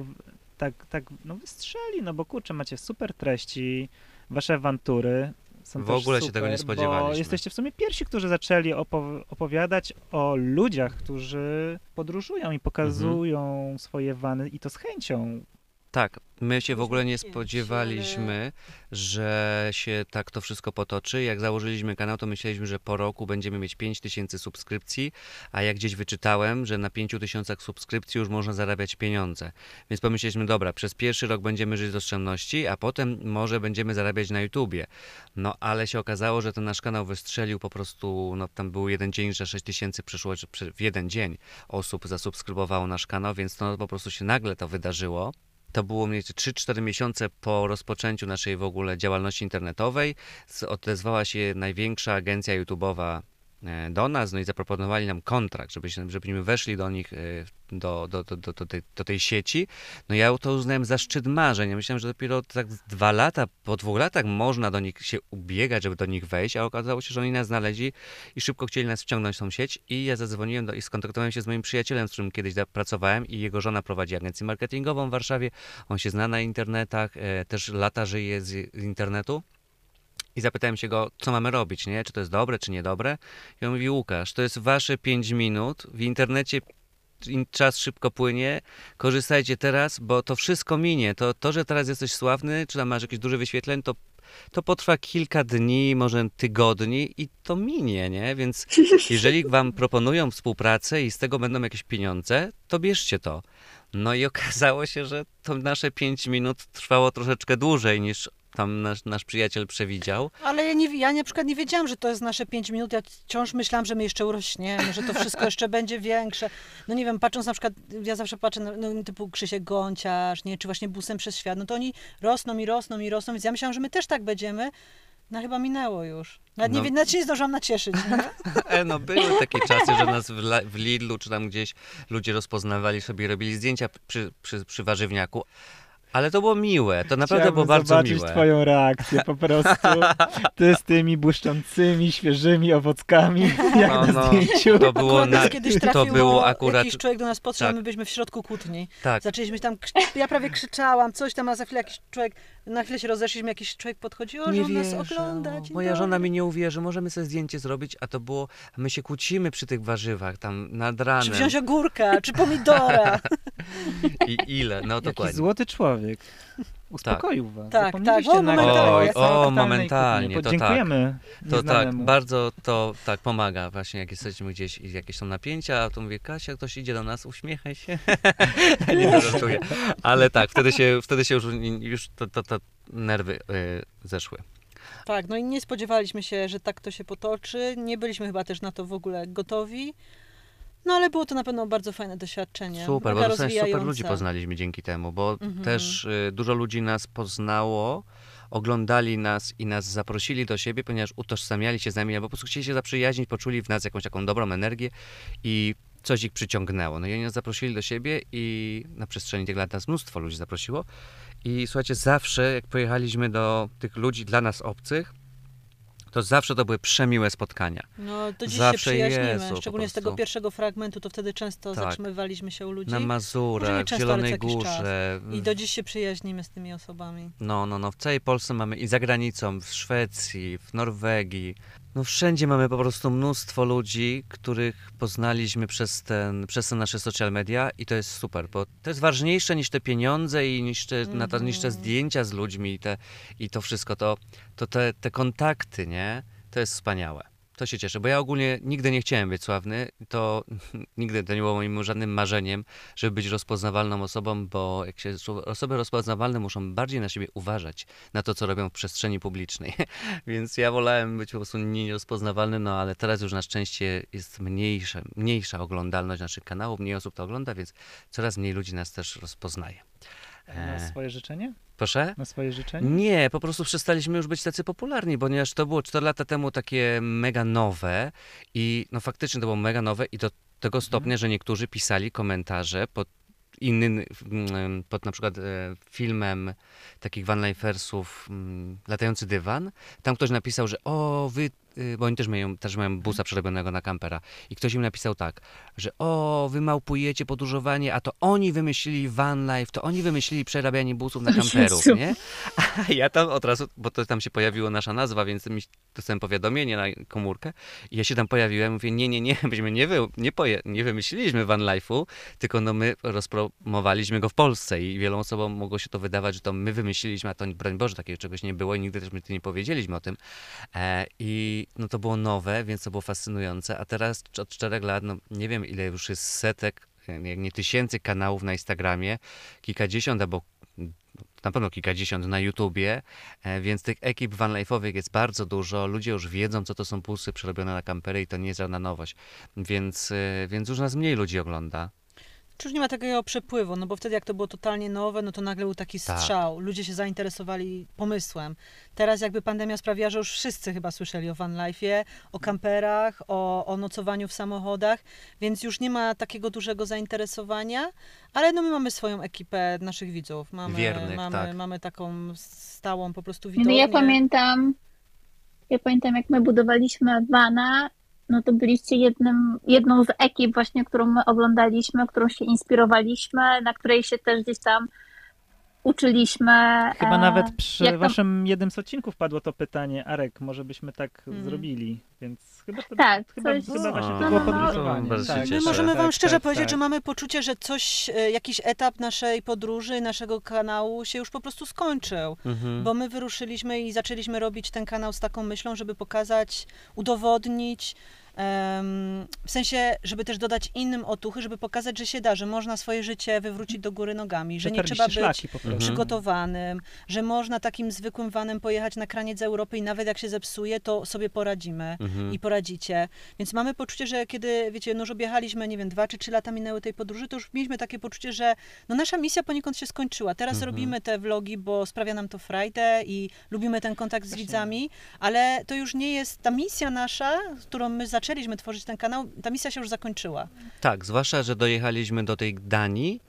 tak, tak no wystrzeli? No bo kurczę, macie super treści, wasze awantury są W ogóle się super, tego nie Bo spodziewaliśmy. jesteście w sumie pierwsi, którzy zaczęli opow- opowiadać o ludziach, którzy podróżują i pokazują Mhm. swoje wany i to z chęcią. Tak, my się w ogóle nie spodziewaliśmy, że się tak to wszystko potoczy. Jak założyliśmy kanał, to myśleliśmy, że po roku będziemy mieć 5000 subskrypcji, a jak gdzieś wyczytałem, że na 5000 subskrypcji już można zarabiać pieniądze. Więc pomyśleliśmy, dobra, przez pierwszy rok będziemy żyć z oszczędności, a potem może będziemy zarabiać na YouTubie. No ale się okazało, że ten nasz kanał wystrzelił po prostu, no tam był jeden dzień, że 6000 przyszło że przy- w jeden dzień osób zasubskrybowało nasz kanał, więc no po prostu się nagle to wydarzyło. To było mniej więcej 3-4 miesiące po rozpoczęciu naszej w ogóle działalności internetowej. Odezwała się największa agencja YouTube'owa do nas, no i zaproponowali nam kontrakt, żebyśmy, żebyśmy weszli do nich, e, do, do, do, do, tej, do tej sieci. No ja to uznałem za szczyt marzeń. Ja myślałem, że dopiero tak dwa lata, po dwóch latach można do nich się ubiegać, żeby do nich wejść, a okazało się, że oni nas znaleźli i szybko chcieli nas wciągnąć w tą sieć i ja zadzwoniłem do, i skontaktowałem się z moim przyjacielem, z którym kiedyś pracowałem i jego żona prowadzi agencję marketingową w Warszawie. On się zna na internetach, e, też lata żyje z internetu. I zapytałem się go, co mamy robić, nie? Czy to jest dobre, czy niedobre? I on mówi, Łukasz, to jest wasze 5 minut. W internecie in- czas szybko płynie. Korzystajcie teraz, bo to wszystko minie. To, to że teraz jesteś sławny, czy tam masz jakieś duże wyświetleń, to, to potrwa kilka dni, może tygodni i to minie, nie? Więc jeżeli wam proponują współpracę i z tego będą jakieś pieniądze, to bierzcie to. No i okazało się, że to nasze 5 minut trwało troszeczkę dłużej niż tam nasz, nasz przyjaciel przewidział. Ale ja, nie, ja na przykład nie wiedziałam, że to jest nasze 5 minut. Ja wciąż myślałam, że my jeszcze urośniemy, że to wszystko jeszcze będzie większe. No nie wiem, patrząc na przykład, ja zawsze patrzę na no, typu Krzysiek Gąciarz, nie, czy właśnie busem przez świat, no to oni rosną i rosną i rosną, więc ja myślałam, że my też tak będziemy. No chyba minęło już. Nawet, No. nie, nawet się nie zdążyłam nacieszyć. E, no były takie czasy, że nas w, w Lidlu czy tam gdzieś ludzie rozpoznawali sobie, robili zdjęcia przy, przy, przy warzywniaku. Ale to było miłe, to naprawdę Chciałbym było bardzo zobaczyć miłe. twoją reakcję po prostu. Ty z tymi błyszczącymi, świeżymi owockami, jak No, na no. zdjęciu. To było, Akurat na, to było akurat, jakiś człowiek do nas podszedł, tak. my byliśmy w środku kłótni. tak, Zaczęliśmy tam, ja prawie krzyczałam, coś tam, a za chwilę jakiś człowiek, na chwilę się rozeszliśmy, jakiś człowiek podchodził, o, że on nas ogląda. Moja dobry. żona mi nie uwierzy, możemy sobie zdjęcie zrobić, a to było, a my się kłócimy przy tych warzywach, tam nad Czy ranem. wziąć ogórka, czy pomidora. I ile, no Jaki dokładnie. złoty człowiek. Uspokoił was. Tak, tak. O, momentalnie. o momentalnie, to tak. To tak, bardzo to tak pomaga właśnie, jak jesteśmy gdzieś i jakieś są napięcia, to mówię, Kasia, ktoś idzie do nas, uśmiechaj się. nie żartuję. Ale tak, wtedy się, wtedy się już, już to, to, to nerwy y, zeszły. Tak, no i nie spodziewaliśmy się, że tak to się potoczy. Nie byliśmy chyba też na to w ogóle gotowi. No ale było to na pewno bardzo fajne doświadczenie. Super, bo dostałem super ludzi poznaliśmy dzięki temu, bo Mhm. też y, dużo ludzi nas poznało, oglądali nas i nas zaprosili do siebie, ponieważ utożsamiali się z nami, albo po prostu chcieli się zaprzyjaźnić, poczuli w nas jakąś taką dobrą energię i coś ich przyciągnęło. No i oni nas zaprosili do siebie i na przestrzeni tych lat nas mnóstwo ludzi zaprosiło. I słuchajcie, zawsze jak pojechaliśmy do tych ludzi dla nas obcych, to zawsze to były przemiłe spotkania. No to dziś Zawsze się przyjaźnimy. Jezu, Szczególnie z tego pierwszego fragmentu, to wtedy często Tak. zatrzymywaliśmy się u ludzi. Na Mazurach, w Zielonej Górze. I do dziś się przyjaźnimy z tymi osobami. No, no, no, w całej Polsce mamy i za granicą, w Szwecji, w Norwegii. No wszędzie mamy po prostu mnóstwo ludzi, których poznaliśmy przez, ten, przez te nasze social media i to jest super, bo to jest ważniejsze niż te pieniądze i niż te, na to, niż te Mhm. zdjęcia z ludźmi i, te, i to wszystko, to, to te, te kontakty, nie? To jest wspaniałe. To się cieszę, bo ja ogólnie nigdy nie chciałem być sławny, to nigdy to nie było moim żadnym marzeniem, żeby być rozpoznawalną osobą, bo jak się osoby rozpoznawalne muszą bardziej na siebie uważać, na to, co robią w przestrzeni publicznej. Więc ja wolałem być po prostu nierozpoznawalny, no ale teraz już na szczęście jest mniejsze, mniejsza oglądalność naszych kanałów, mniej osób to ogląda, więc coraz mniej ludzi nas też rozpoznaje. Na E, swoje życzenie? proszę? Na swoje życzenie? Nie, po prostu przestaliśmy już być tacy popularni, ponieważ to było 4 lata temu takie mega nowe i no faktycznie to było mega nowe i do tego stopnia, że niektórzy pisali komentarze pod innym, mm, pod na przykład e, filmem takich vanlifersów mm, Latający dywan. Tam ktoś napisał, że o, wy, bo oni też mają, też mają busa przerobionego na kampera i ktoś im napisał tak, że o, wy małpujecie podróżowanie, a to oni wymyślili van life, to oni wymyślili przerabianie busów na kamperów, nie? A ja tam od razu, bo to tam się pojawiła nasza nazwa, więc mi dostałem powiadomienie na komórkę i ja się tam pojawiłem, mówię, nie, nie, nie, myśmy nie, wy, nie, poje, nie wymyśliliśmy van life'u, tylko no my rozpromowaliśmy go w Polsce i wielu osobom mogło się to wydawać, że to my wymyśliliśmy, a to broń Boże, takiego czegoś nie było i nigdy też my nie powiedzieliśmy o tym. E, I no to było nowe, więc to było fascynujące, a teraz od czterech lat, no nie wiem ile już jest setek, jak nie tysięcy kanałów na Instagramie, kilkadziesiąt albo na pewno kilkadziesiąt na YouTubie, e, więc tych ekip vanlife'owych jest bardzo dużo. Ludzie już wiedzą, co to są busy przerobione na kampery i to nie jest żadna nowość. Więc, e, więc już nas mniej ludzi ogląda. Czy już nie ma takiego przepływu, no bo wtedy jak to było totalnie nowe, no to nagle był taki Tak. strzał. Ludzie się zainteresowali pomysłem. Teraz jakby pandemia sprawiła, że już wszyscy chyba słyszeli o van life'ie, o kamperach, o, o nocowaniu w samochodach, więc już nie ma takiego dużego zainteresowania, ale no my mamy swoją ekipę naszych widzów. Mamy, Wiernych, mamy, tak. mamy taką stałą po prostu No widownię. ja pamiętam, ja pamiętam jak my budowaliśmy Vana, no to byliście jednym, jedną z ekip właśnie, którą my oglądaliśmy, którą się inspirowaliśmy, na której się też gdzieś tam uczyliśmy. Chyba e, nawet przy tam- waszym jednym z odcinków padło to pytanie, Arek, może byśmy tak Mhm. zrobili, więc chyba to, Tak, chyba, coś- chyba właśnie No, to no, było no, no, podróżowanie. Tak. My możemy wam tak, szczerze tak, powiedzieć, tak. że mamy poczucie, że coś, e, jakiś etap naszej podróży, naszego kanału się już po prostu skończył. Mhm. Bo my wyruszyliśmy i zaczęliśmy robić ten kanał z taką myślą, żeby pokazać, udowodnić, w sensie, żeby też dodać innym otuchy, żeby pokazać, że się da, że można swoje życie wywrócić do góry nogami, że nie trzeba być przygotowanym, że można takim zwykłym vanem pojechać na kraniec Europy i nawet jak się zepsuje, to sobie poradzimy Mhm. i poradzicie. Więc mamy poczucie, że kiedy, wiecie, no już objechaliśmy, nie wiem, dwa czy trzy lata minęły tej podróży, to już mieliśmy takie poczucie, że no nasza misja poniekąd się skończyła. Teraz Mhm. robimy te vlogi, bo sprawia nam to frajdę i lubimy ten kontakt z Właśnie. widzami, ale to już nie jest ta misja nasza, którą my zaczęliśmy tworzyć ten kanał, ta misja się już zakończyła. Tak, zwłaszcza, że dojechaliśmy do tej Danii,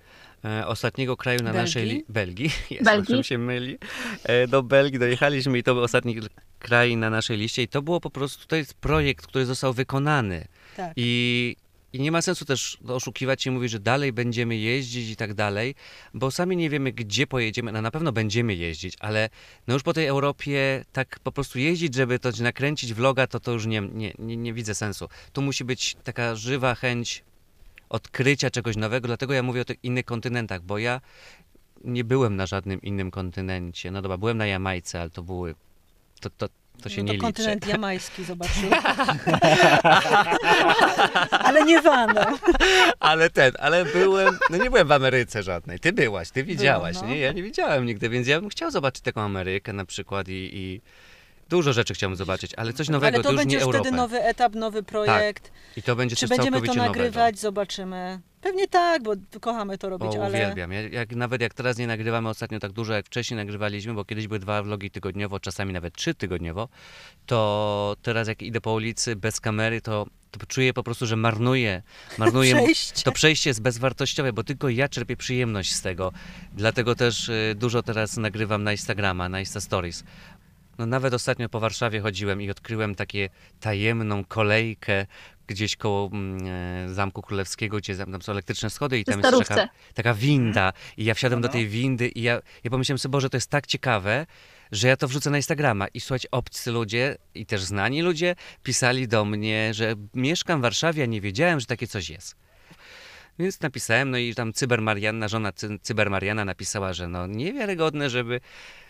e, ostatniego kraju na Belgii? naszej li- Belgii. Jest, Belgii? czym się myli. E, do Belgii dojechaliśmy i to był ostatni kraj na naszej liście i to było po prostu, to jest projekt, który został wykonany Tak. i, i nie ma sensu też oszukiwać i mówić, że dalej będziemy jeździć i tak dalej, bo sami nie wiemy, gdzie pojedziemy, no na pewno będziemy jeździć, ale no już po tej Europie tak po prostu jeździć, żeby to nakręcić vloga, to to już nie, nie, nie, nie widzę sensu. Tu musi być taka żywa chęć odkrycia czegoś nowego, dlatego ja mówię o tych innych kontynentach, bo ja nie byłem na żadnym innym kontynencie. No dobra, byłem na Jamajce, ale to były. To, to, to się no nie to liczy. kontynent jamański zobaczył. ale nie vanem. Ale ten, ale byłem. No nie byłem w Ameryce żadnej. Ty byłaś, ty widziałaś. no. Nie? Ja nie widziałem nigdy, więc ja bym chciał zobaczyć taką Amerykę na przykład i. i dużo rzeczy chciałbym zobaczyć, ale coś nowego, Ale to to już będzie nie już Europę. wtedy nowy etap, nowy projekt. I to będzie Czy coś będziemy to nagrywać, nowego. zobaczymy. Pewnie tak, bo kochamy to robić, O, ale uwielbiam. Ja, jak, nawet jak teraz nie nagrywamy ostatnio tak dużo, jak wcześniej nagrywaliśmy, bo kiedyś były dwa vlogi tygodniowo, czasami nawet trzy tygodniowo, to teraz jak idę po ulicy bez kamery, to, to czuję po prostu, że marnuję. marnuję przejście. To przejście jest bezwartościowe, bo tylko ja czerpię przyjemność z tego. Dlatego też y, dużo teraz nagrywam na Instagrama, na Insta Stories. No nawet ostatnio po Warszawie chodziłem i odkryłem takie tajemną kolejkę gdzieś koło mm, e, Zamku Królewskiego, gdzie tam są elektryczne schody i tam jest taka, taka winda. I ja wsiadłem do No. tej windy i ja, ja pomyślałem sobie, Boże, to jest tak ciekawe, że ja to wrzucę na Instagrama. I słuchajcie, obcy ludzie i też znani ludzie pisali do mnie, że mieszkam w Warszawie, a nie wiedziałem, że takie coś jest. Więc napisałem, no i tam Cybermarianna, żona Cy- Cybermariana napisała, że no niewiarygodne, żeby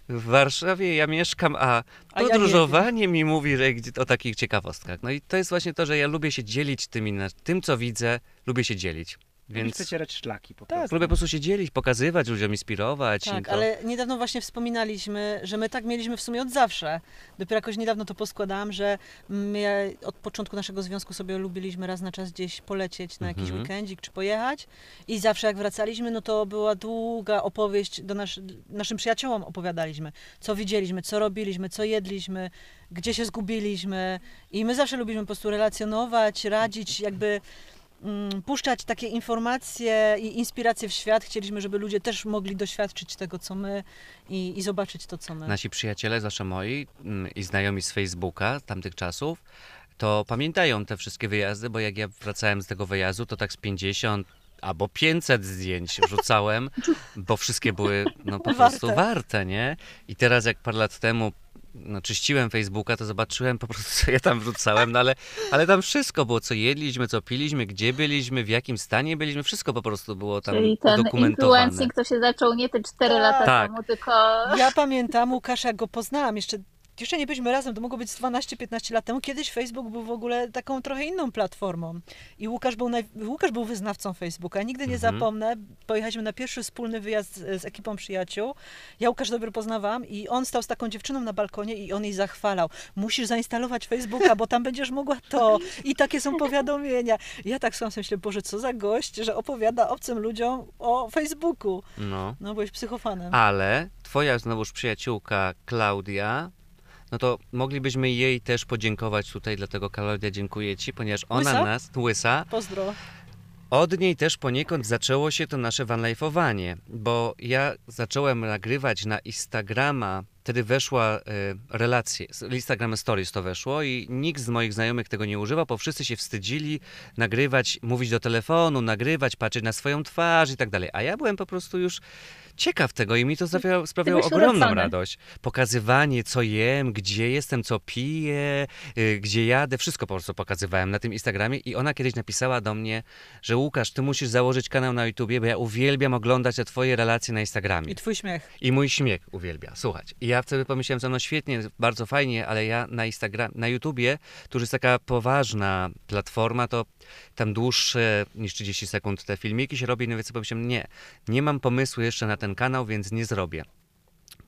w Warszawie ja mieszkam, a A ja podróżowanie mi mówi że gdzie- o takich ciekawostkach. No i to jest właśnie to, że ja lubię się dzielić tymi, tym co widzę, lubię się dzielić. Więc przecierać szlaki po Tak. prostu. lubię po prostu się dzielić, pokazywać ludziom, inspirować. Tak, to... ale niedawno właśnie wspominaliśmy, że my tak mieliśmy w sumie od zawsze. Dopiero jakoś niedawno to poskładałam, że my od początku naszego związku sobie lubiliśmy raz na czas gdzieś polecieć na jakiś Mhm. weekendzik czy pojechać. I zawsze jak wracaliśmy, no to była długa opowieść, do nasz, naszym przyjaciołom opowiadaliśmy, co widzieliśmy, co robiliśmy, co jedliśmy, gdzie się zgubiliśmy. I my zawsze lubiliśmy po prostu relacjonować, radzić, jakby mm, puszczać takie informacje i inspiracje w świat. Chcieliśmy, żeby ludzie też mogli doświadczyć tego, co my i, i zobaczyć to, co my. Nasi przyjaciele, zawsze moi mm, i znajomi z Facebooka z tamtych czasów, to pamiętają te wszystkie wyjazdy, bo jak ja wracałem z tego wyjazdu, to tak z 50 albo 500 zdjęć wrzucałem, bo wszystkie były no, po Warte. prostu warte, nie? I teraz jak parę lat temu no, czyściłem Facebooka, to zobaczyłem po prostu, co ja tam wrzucałem, no ale, ale tam wszystko było, co jedliśmy, co piliśmy, gdzie byliśmy, w jakim stanie byliśmy, wszystko po prostu było tam Czyli ten udokumentowane. influencing to się zaczął nie te 4 lata Tak. temu, tylko Ja pamiętam Łukasza, jak go poznałam jeszcze jeszcze nie byliśmy razem, to mogło być z 12-15 lat temu. Kiedyś Facebook był w ogóle taką trochę inną platformą. I Łukasz był, naj... Łukasz był wyznawcą Facebooka. Nigdy nie Mhm. zapomnę, pojechaliśmy na pierwszy wspólny wyjazd z, z ekipą przyjaciół. Ja Łukasz dobrze poznawałam i on stał z taką dziewczyną na balkonie i on jej zachwalał. Musisz zainstalować Facebooka, bo tam będziesz mogła to. I takie są powiadomienia. I ja tak słucham myślę, Boże, co za gość, że opowiada obcym ludziom o Facebooku. No. No, byłeś psychofanem. Ale twoja znowuż przyjaciółka Klaudia, no to moglibyśmy jej też podziękować tutaj, dlatego Klaudia dziękuję ci, ponieważ ona Łysa? nas, łysa, Pozdro. od niej też poniekąd zaczęło się to nasze vanlife'owanie, bo ja zacząłem nagrywać na Instagrama, wtedy weszła y, relacje, z Instagram Stories to weszło i nikt z moich znajomych tego nie używał, bo wszyscy się wstydzili nagrywać, mówić do telefonu, nagrywać, patrzeć na swoją twarz i tak dalej, a ja byłem po prostu już ciekaw tego i mi to sprawiało, sprawiało byłeś ogromną radość. Pokazywanie, co jem, gdzie jestem, co piję, y, gdzie jadę, wszystko po prostu pokazywałem na tym Instagramie i ona kiedyś napisała do mnie, że Łukasz, ty musisz założyć kanał na YouTubie, bo ja uwielbiam oglądać te twoje relacje na Instagramie. I twój śmiech. I mój śmiech uwielbia, słuchać. I ja wtedy pomyślałem, że no świetnie, bardzo fajnie, ale ja na Instagram, na YouTubie, to już jest taka poważna platforma, to tam dłuższe niż 30 sekund te filmiki się robi, no więc pomyślałem, nie, nie mam pomysłu jeszcze na ten kanał, więc nie zrobię.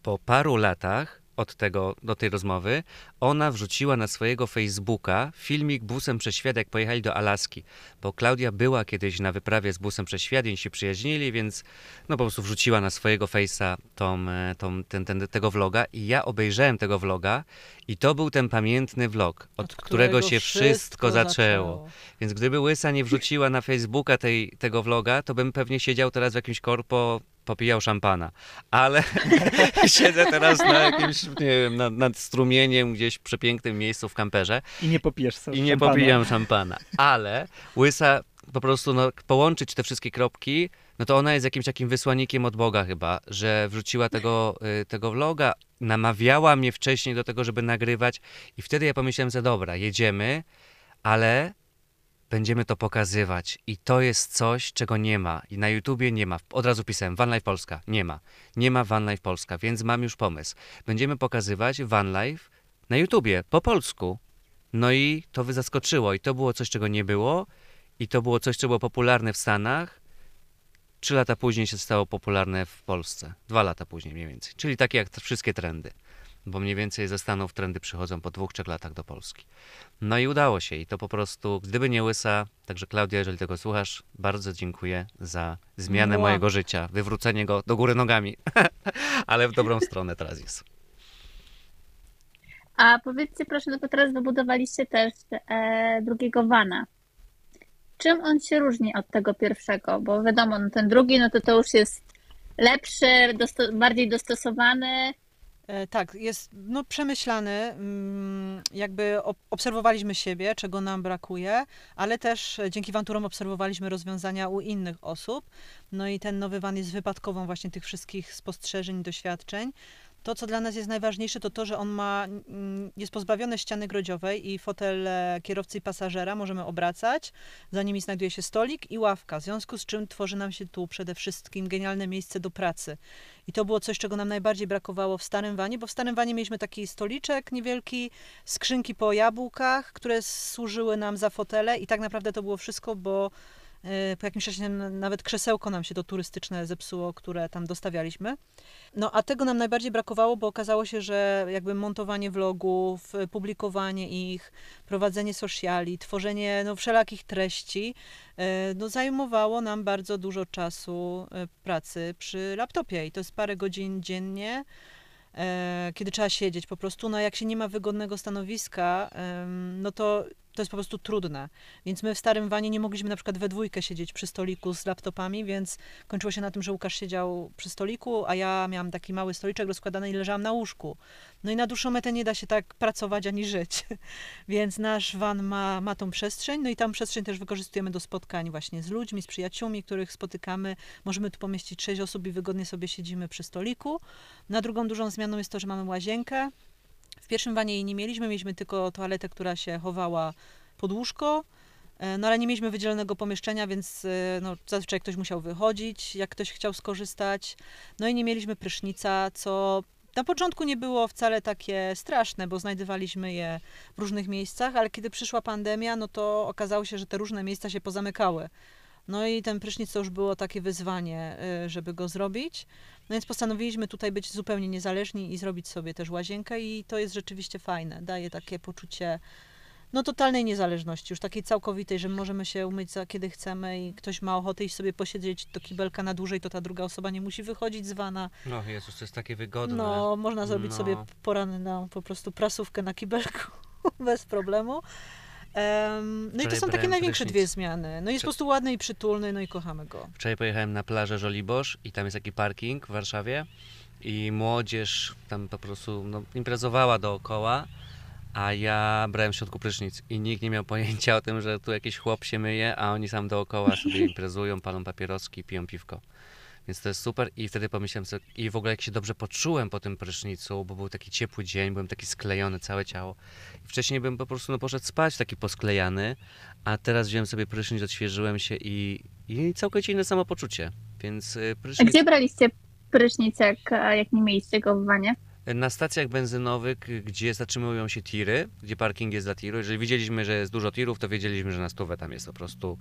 Po paru latach od tego, do tej rozmowy, ona wrzuciła na swojego Facebooka filmik busem przez świat, jak pojechali do Alaski. Bo Klaudia była kiedyś na wyprawie z busem przez świat i się przyjaźnili, więc no po prostu wrzuciła na swojego Face'a tą, e, tą, ten, ten, tego vloga i ja obejrzałem tego vloga i to był ten pamiętny vlog, od, którego, się wszystko, zaczęło. Więc gdyby Łysa nie wrzuciła na Facebooka tej, tego vloga, to bym pewnie siedział teraz w jakimś korpo, popijał szampana. Ale siedzę teraz na jakimś, nie wiem, nad, nad strumieniem gdzieś w przepięknym miejscu w kamperze I nie popijesz sobie i nie szampana. popijam szampana. Ale Łysa po prostu no, połączyć te wszystkie kropki, no to ona jest jakimś takim wysłannikiem od Boga chyba, że wrzuciła tego, y, tego vloga, namawiała mnie wcześniej do tego, żeby nagrywać i wtedy ja pomyślałem, że dobra, jedziemy, ale będziemy to pokazywać i to jest coś, czego nie ma i na YouTubie nie ma. Od razu pisałem Van Life Polska, nie ma. Nie ma Van Life Polska, więc mam już pomysł. Będziemy pokazywać Van Life na YouTubie, po polsku. No i to wy zaskoczyło i to było coś, czego nie było i to było coś, co było popularne w Stanach. Trzy lata później się stało popularne w Polsce. Dwa lata później mniej więcej. Czyli takie jak wszystkie trendy. Bo mniej więcej ze Stanów trendy przychodzą po dwóch, trzech latach do Polski. No i udało się i to po prostu, gdyby nie Łysa, także Klaudia, jeżeli tego słuchasz, bardzo dziękuję za zmianę mojego życia, wywrócenie go do góry nogami, ale w dobrą stronę teraz jest. A powiedzcie proszę, no to teraz wybudowaliście też e, drugiego vana. Czym on się różni od tego pierwszego? Bo wiadomo, no ten drugi, no to to już jest lepszy, dosto- bardziej dostosowany. E, Tak, jest no, przemyślany. mm, Jakby ob- obserwowaliśmy siebie, czego nam brakuje, ale też e, dzięki Wanturom obserwowaliśmy rozwiązania u innych osób. No i ten nowy van jest wypadkową właśnie tych wszystkich spostrzeżeń, doświadczeń. To, co dla nas jest najważniejsze, to to, że on ma, jest pozbawiony ściany grodziowej i fotel e, kierowcy i pasażera możemy obracać. Za nimi znajduje się stolik i ławka, w związku z czym tworzy nam się tu przede wszystkim genialne miejsce do pracy. I to było coś, czego nam najbardziej brakowało w starym wanie, bo w starym wanie mieliśmy taki stoliczek niewielki, skrzynki po jabłkach, które służyły nam za fotele i tak naprawdę to było wszystko, bo po jakimś czasie nawet krzesełko nam się to turystyczne zepsuło, które tam dostawialiśmy. No a tego nam najbardziej brakowało, bo okazało się, że jakby montowanie vlogów, publikowanie ich, prowadzenie sociali, tworzenie no, wszelakich treści, e, no, zajmowało nam bardzo dużo czasu e, pracy przy laptopie i to jest parę godzin dziennie, kiedy trzeba siedzieć po prostu. No jak się nie ma wygodnego stanowiska, no to to jest po prostu trudne. Więc my w starym wanie nie mogliśmy na przykład we dwójkę siedzieć przy stoliku z laptopami, więc kończyło się na tym, że Łukasz siedział przy stoliku, a ja miałam taki mały stoliczek rozkładany i leżałam na łóżku. No i na dłuższą metę nie da się tak pracować ani żyć. Więc nasz van ma, ma tą przestrzeń, no i tam przestrzeń też wykorzystujemy do spotkań właśnie z ludźmi, z przyjaciółmi, których spotykamy. Możemy tu pomieścić sześć osób i wygodnie sobie siedzimy przy stoliku. Na drugą dużą zmianą jest to, że mamy łazienkę. W pierwszym wanie jej nie mieliśmy, mieliśmy tylko toaletę, która się chowała pod łóżko. E, No ale nie mieliśmy wydzielonego pomieszczenia, więc e, no, zazwyczaj ktoś musiał wychodzić, jak ktoś chciał skorzystać. No i nie mieliśmy prysznica, co na początku nie było wcale takie straszne, bo znajdowaliśmy je w różnych miejscach, ale kiedy przyszła pandemia, no to okazało się, że te różne miejsca się pozamykały. No i ten prysznic to już było takie wyzwanie, y, żeby go zrobić. No więc postanowiliśmy tutaj być zupełnie niezależni i zrobić sobie też łazienkę i to jest rzeczywiście fajne. Daje takie poczucie no totalnej niezależności, już takiej całkowitej, że możemy się umyć za kiedy chcemy i ktoś ma ochotę iść sobie posiedzieć do kibelka na dłużej, to ta druga osoba nie musi wychodzić z wana. No Jezus, to jest takie wygodne. No, można zrobić No. sobie poranną po prostu prasówkę na kibelku bez problemu. Em, no i to są takie największe prysznic. dwie zmiany. No jest po prostu ładny i przytulny, no i kochamy go. Wczoraj pojechałem na plażę Żoliborz i tam jest taki parking w Warszawie i młodzież tam po prostu no, imprezowała dookoła, a ja brałem w środku prysznic i nikt nie miał pojęcia o tym, że tu jakiś chłop się myje, a oni sam dookoła sobie imprezują, palą papieroski, piją piwko. Więc to jest super i wtedy pomyślałem sobie, i w ogóle jak się dobrze poczułem po tym prysznicu, bo był taki ciepły dzień, byłem taki sklejony całe ciało. Wcześniej bym po prostu no, poszedł spać taki posklejany, a teraz wziąłem sobie prysznic, odświeżyłem się i, i całkowicie inne samopoczucie. Więc y, A prysznic gdzie braliście prysznic, jak, jak nie mieliście go w wanie? Na stacjach benzynowych, gdzie zatrzymują się tiry, gdzie parking jest dla tiru, jeżeli widzieliśmy, że jest dużo tirów, to wiedzieliśmy, że na stówę tam jest po prostu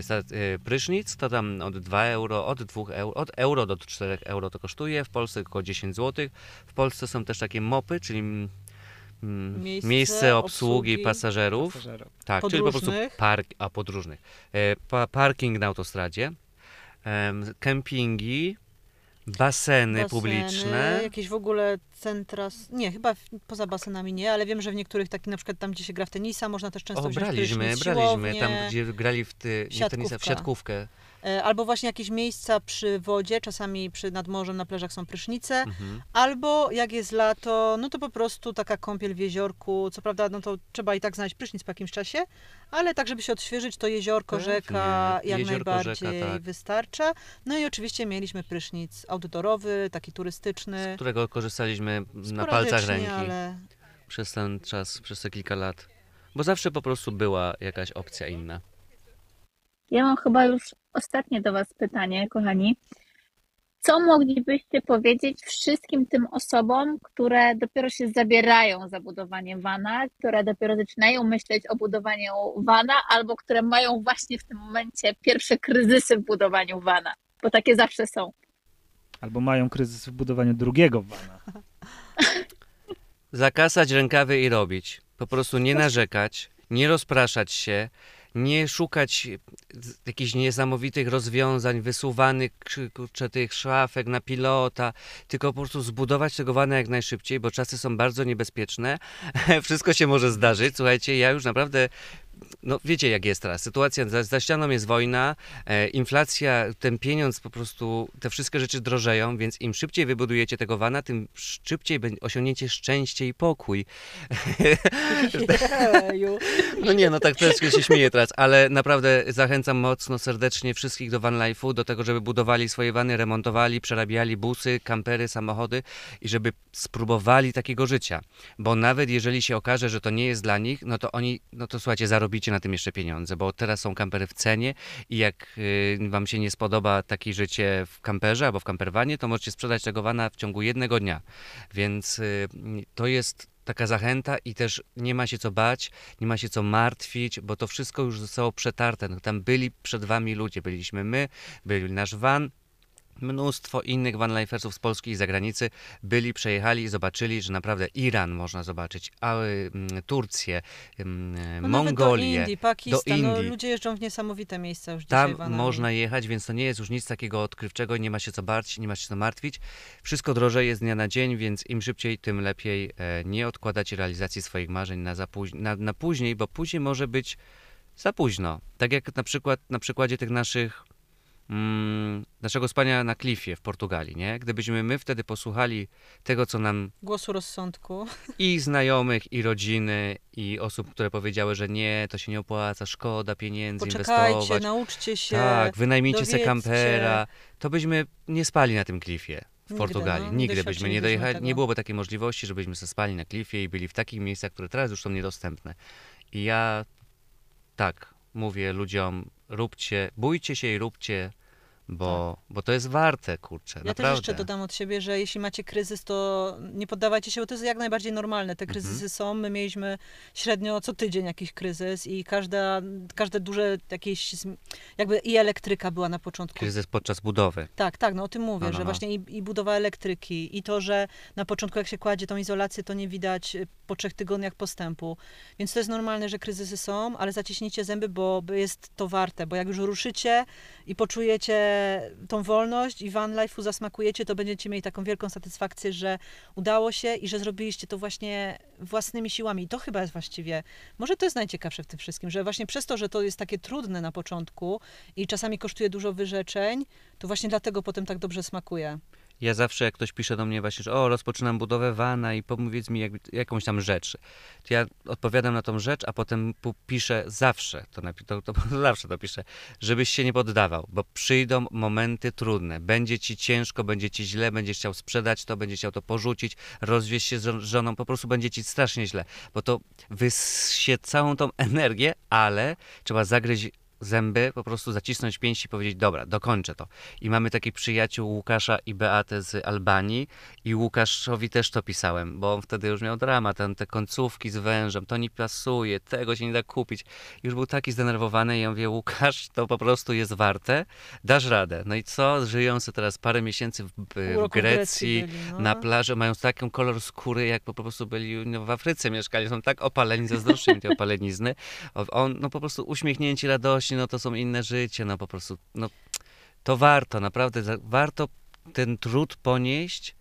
sta- y, prysznic, to tam od 2 euro, od 2 euro, od euro do 4 euro to kosztuje, w Polsce około 10 zł. W Polsce są też takie mopy, czyli mm, Miejsce miejsce obsługi, obsługi pasażerów. Pasażerów. Tak, czyli po prostu park, a podróżnych. E, pa, parking na autostradzie, em, kempingi, baseny, Baseny, publiczne. Jakieś w ogóle centra, nie, chyba poza basenami nie, ale wiem, że w niektórych, takich na przykład tam, gdzie się gra w tenisa, można też często O, wziąć braliśmy, prysznic, braliśmy, tam siłownie. gdzie grali w, ty, nie w tenisa, w siatkówkę. E, Albo właśnie jakieś miejsca przy wodzie, czasami przy nad morzem na plażach są prysznice, Mhm. albo jak jest lato, no to po prostu taka kąpiel w jeziorku. Co prawda, no to trzeba i tak znaleźć prysznic po jakimś czasie, ale tak, żeby się odświeżyć, to jeziorko, Pewnie. rzeka jak Jeziorko, najbardziej rzeka, tak. wystarcza. No i oczywiście mieliśmy prysznic outdoorowy, taki Z turystyczny. którego korzystaliśmy na palcach ręki Ale przez ten czas, przez te kilka lat. Bo zawsze po prostu była jakaś opcja inna. Ja mam chyba już ostatnie do Was pytanie, kochani. Co moglibyście powiedzieć wszystkim tym osobom, które dopiero się zabierają za budowanie wana, które dopiero zaczynają myśleć o budowaniu wana, albo które mają właśnie w tym momencie pierwsze kryzysy w budowaniu wana? Bo takie zawsze są. Albo mają kryzys w budowaniu drugiego wana. Zakasać rękawy i robić. Po prostu nie narzekać, nie rozpraszać się, nie szukać jakichś niesamowitych rozwiązań, wysuwanych kurczę, tych szafek na pilota, tylko po prostu zbudować tego wana jak najszybciej, bo czasy są bardzo niebezpieczne. Wszystko się może zdarzyć. Słuchajcie, ja już naprawdę no wiecie jak jest teraz, sytuacja, za, za ścianą jest wojna, e, inflacja, ten pieniądz po prostu, te wszystkie rzeczy drożeją, więc im szybciej wybudujecie tego wana, tym szybciej osiągniecie szczęście i pokój. No nie, no tak troszeczkę się śmieję teraz, ale naprawdę zachęcam mocno serdecznie wszystkich do van life'u, do tego, żeby budowali swoje wany, remontowali, przerabiali busy, kampery, samochody i żeby spróbowali takiego życia. Bo nawet jeżeli się okaże, że to nie jest dla nich, no to oni, no to słuchajcie, zarobicie na tym jeszcze pieniądze, bo teraz są kampery w cenie i jak y, wam się nie spodoba takie życie w kamperze albo w kamperwanie, to możecie sprzedać tego vana w ciągu jednego dnia. Więc y, to jest taka zachęta i też nie ma się co bać, nie ma się co martwić, bo to wszystko już zostało przetarte. No, tam byli przed wami ludzie, byliśmy my, był nasz van, mnóstwo innych vanlifersów z Polski i zagranicy byli, przejechali i zobaczyli, że naprawdę Iran można zobaczyć, a, y, mm, Turcję, ym, No nawet Mongolię. do Indii, Pakistan, No, Indii. ludzie jeżdżą w niesamowite miejsca już Tam dzisiaj vanami. można jechać, więc to nie jest już nic takiego odkrywczego, nie ma się co bać, nie ma się co martwić. Wszystko drożeje z dnia na dzień, więc im szybciej, tym lepiej. E, Nie odkładać realizacji swoich marzeń na, na, na później, bo później może być za późno. Tak jak na przykład na przykładzie tych naszych mm, naszego spania na klifie w Portugalii, nie? Gdybyśmy my wtedy posłuchali tego, co nam Głosu rozsądku. i znajomych, i rodziny, i osób, które powiedziały, że nie, to się nie opłaca, szkoda pieniędzy Poczekajcie, inwestować. nauczcie się. Tak, wynajmijcie se kampera. To byśmy nie spali na tym klifie w Nigdy, Portugalii. no, Nigdy byśmy nie dojechali, tego. nie byłoby takiej możliwości, żebyśmy se spali na klifie i byli w takich miejscach, które teraz już są niedostępne. I ja tak mówię ludziom, róbcie, bójcie się i róbcie, bo, bo to jest warte, kurczę, Ja naprawdę. też jeszcze dodam od siebie, że jeśli macie kryzys, to nie poddawajcie się, bo to jest jak najbardziej normalne. Te Mhm. kryzysy są. My mieliśmy średnio co tydzień jakiś kryzys i każda, każde duże jakieś, jakby i elektryka była na początku. Kryzys podczas budowy. Tak, tak, no o tym mówię, No, no, że no. właśnie i, i budowa elektryki, i to, że na początku jak się kładzie tą izolację, to nie widać y, po trzech tygodniach postępu. Więc to jest normalne, że kryzysy są, ale zaciśnijcie zęby, bo jest to warte, bo jak już ruszycie i poczujecie tą wolność i van life'u zasmakujecie, to będziecie mieli taką wielką satysfakcję, że udało się i że zrobiliście to właśnie własnymi siłami. I to chyba jest właściwie, może to jest najciekawsze w tym wszystkim, że właśnie przez to, że to jest takie trudne na początku i czasami kosztuje dużo wyrzeczeń, to właśnie dlatego potem tak dobrze smakuje. Ja zawsze, jak ktoś pisze do mnie właśnie, że o, rozpoczynam budowę wana i powiedz mi jakby, jakąś tam rzecz, to ja odpowiadam na tą rzecz, a potem piszę zawsze, to, napi- to, to zawsze to piszę, żebyś się nie poddawał, bo przyjdą momenty trudne, będzie ci ciężko, będzie ci źle, będziesz chciał sprzedać to, będziesz chciał to porzucić, rozwieść się z żon- żoną, po prostu będzie ci strasznie źle, bo to wyssie całą tą energię, ale trzeba zagryźć zęby, po prostu zacisnąć pięści i powiedzieć, dobra, dokończę to. I mamy takich przyjaciół Łukasza i Beatę z Albanii i Łukaszowi też to pisałem, bo on wtedy już miał dramat, ten, te końcówki z wężem, to nie pasuje, tego się nie da kupić. Już był taki zdenerwowany i ja mówię, Łukasz, to po prostu jest warte, dasz radę. No i co, żyją sobie teraz parę miesięcy w, w w Grecji, byli, no. na plaży, mają taki kolor skóry, jak po prostu byli no, w Afryce mieszkali, są tak opaleni, zazdroszczą im tej opalenizny. On, no po prostu uśmiechnięci, radośni, no to są inne życie, no po prostu, no to warto, naprawdę, warto ten trud ponieść,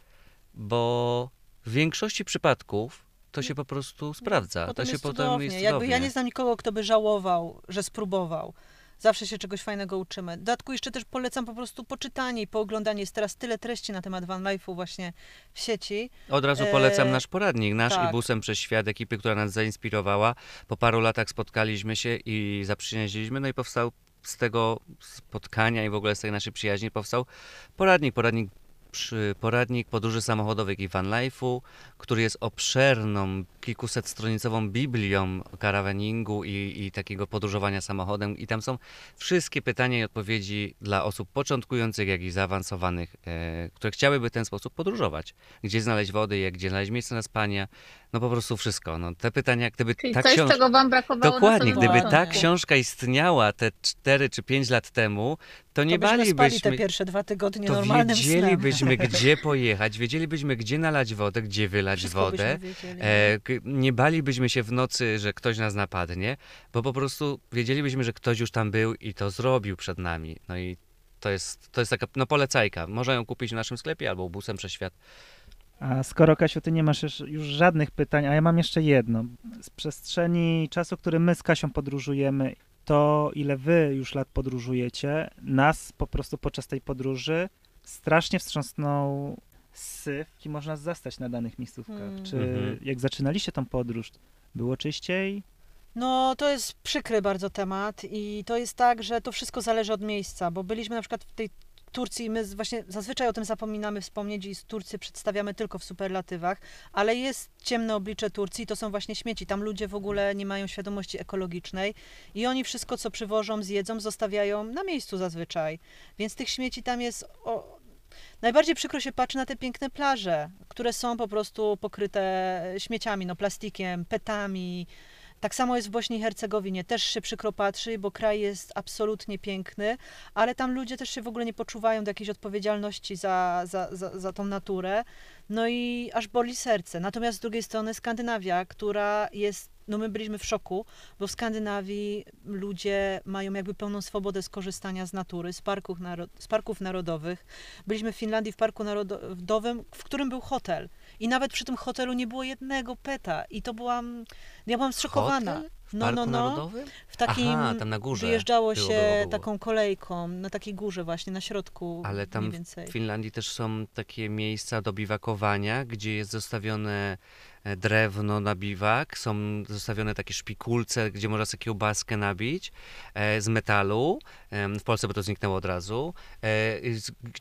bo w większości przypadków to się po prostu sprawdza, Potem to się jest potem cudownie. jest Jakby ja cudownie. nie znam nikogo, kto by żałował, że spróbował. Zawsze się czegoś fajnego uczymy. W dodatku jeszcze też polecam po prostu poczytanie i pooglądanie. Jest teraz tyle treści na temat van life'u właśnie w sieci. Od razu polecam E, nasz poradnik, nasz tak. i busem przez świat, ekipy, która nas zainspirowała. Po paru latach spotkaliśmy się i zaprzyjaźniliśmy, no i powstał z tego spotkania i w ogóle z tej naszej przyjaźni powstał poradnik, poradnik poradnik podróży samochodowych i van life'u, który jest obszerną, kilkuset-stronicową biblią karawaningu i, i takiego podróżowania samochodem. I tam są wszystkie pytania i odpowiedzi dla osób początkujących, jak i zaawansowanych, e, które chciałyby w ten sposób podróżować. Gdzie znaleźć wody, jak, gdzie znaleźć miejsce na spanie, no po prostu wszystko. No, te pytania, gdyby Czyli ta coś, książka... czego wam brakowało Dokładnie, gdyby ta książka istniała te 4 czy 5 lat temu, to nie to byśmy spali te balibyśmy pierwsze dwa tygodnie to normalnym snem. wiedzielibyśmy, gdzie pojechać, wiedzielibyśmy, gdzie nalać wodę, gdzie wylać Wszystko wodę. wiedzieli. E, nie balibyśmy się w nocy, że ktoś nas napadnie, bo po prostu wiedzielibyśmy, że ktoś już tam był i to zrobił przed nami. No i to jest, to jest taka no, polecajka. Można ją kupić w naszym sklepie albo busem przez świat. A skoro, Kasiu, ty nie masz już, żadnych pytań, a ja mam jeszcze jedno. Z przestrzeni czasu, który my z Kasią podróżujemy, to ile wy już lat podróżujecie, nas po prostu podczas tej podróży strasznie wstrząsnął syf, jaki można zastać na danych miejscówkach. Hmm. Czy Mhm. jak zaczynaliście tą podróż, było czyściej? No, to jest przykry bardzo temat i to jest tak, że to wszystko zależy od miejsca, bo byliśmy na przykład w tej Turcji, my właśnie zazwyczaj o tym zapominamy wspomnieć i z Turcji przedstawiamy tylko w superlatywach, ale jest ciemne oblicze Turcji, to są właśnie śmieci. Tam ludzie w ogóle nie mają świadomości ekologicznej i oni wszystko, co przywożą, zjedzą, zostawiają na miejscu zazwyczaj. Więc tych śmieci tam jest o, Najbardziej przykro się patrzy na te piękne plaże, które są po prostu pokryte śmieciami, no plastikiem, petami. Tak samo jest w Bośni i Hercegowinie. Też się przykro patrzy, bo kraj jest absolutnie piękny, ale tam ludzie też się w ogóle nie poczuwają do jakiejś odpowiedzialności za, za, za, za tą naturę. No i aż boli serce. Natomiast z drugiej strony Skandynawia, która jest, no my byliśmy w szoku, bo w Skandynawii ludzie mają jakby pełną swobodę skorzystania z natury, z parków, naro- z parków narodowych. Byliśmy w Finlandii w parku narodowym, w którym był hotel. I nawet przy tym hotelu nie było jednego peta. I to byłam, ja byłam zszokowana. Hotel? W No, Parku no, no. Narodowym? W takim Aha, tam na górze. wyjeżdżało Było, się było, było. taką kolejką, na takiej górze właśnie, na środku Ale tam mniej w więcej. W Finlandii też są takie miejsca do biwakowania, gdzie jest zostawione drewno na biwak, są zostawione takie szpikulce, gdzie można sobie kiełbaskę nabić e, z metalu. W Polsce by to zniknęło od razu. E,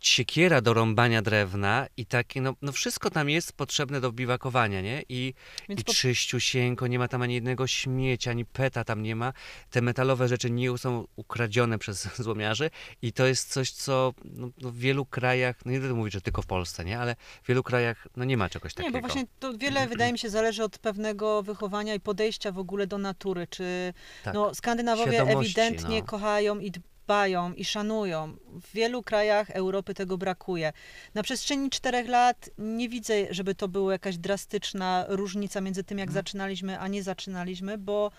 Siekiera do rąbania drewna i takie, no, no wszystko tam jest potrzebne do biwakowania, nie? I, Więc i po- czyściusieńko, nie ma tam ani jednego śmiecia, ani peta tam nie ma. Te metalowe rzeczy nie są ukradzione przez złomiarzy i to jest coś, co no, no w wielu krajach, no nie będę mówić, że tylko w Polsce, nie? Ale w wielu krajach no nie ma czegoś Nie, takiego. bo właśnie to wiele, wydaje mi się, zależy od pewnego wychowania i podejścia w ogóle do natury. Czy Tak. no, Skandynawowie ewidentnie no. kochają i dbają i szanują. W wielu krajach Europy tego brakuje. Na przestrzeni czterech lat nie widzę, żeby to była jakaś drastyczna różnica między tym, jak Mhm. zaczynaliśmy, a nie zaczynaliśmy, bo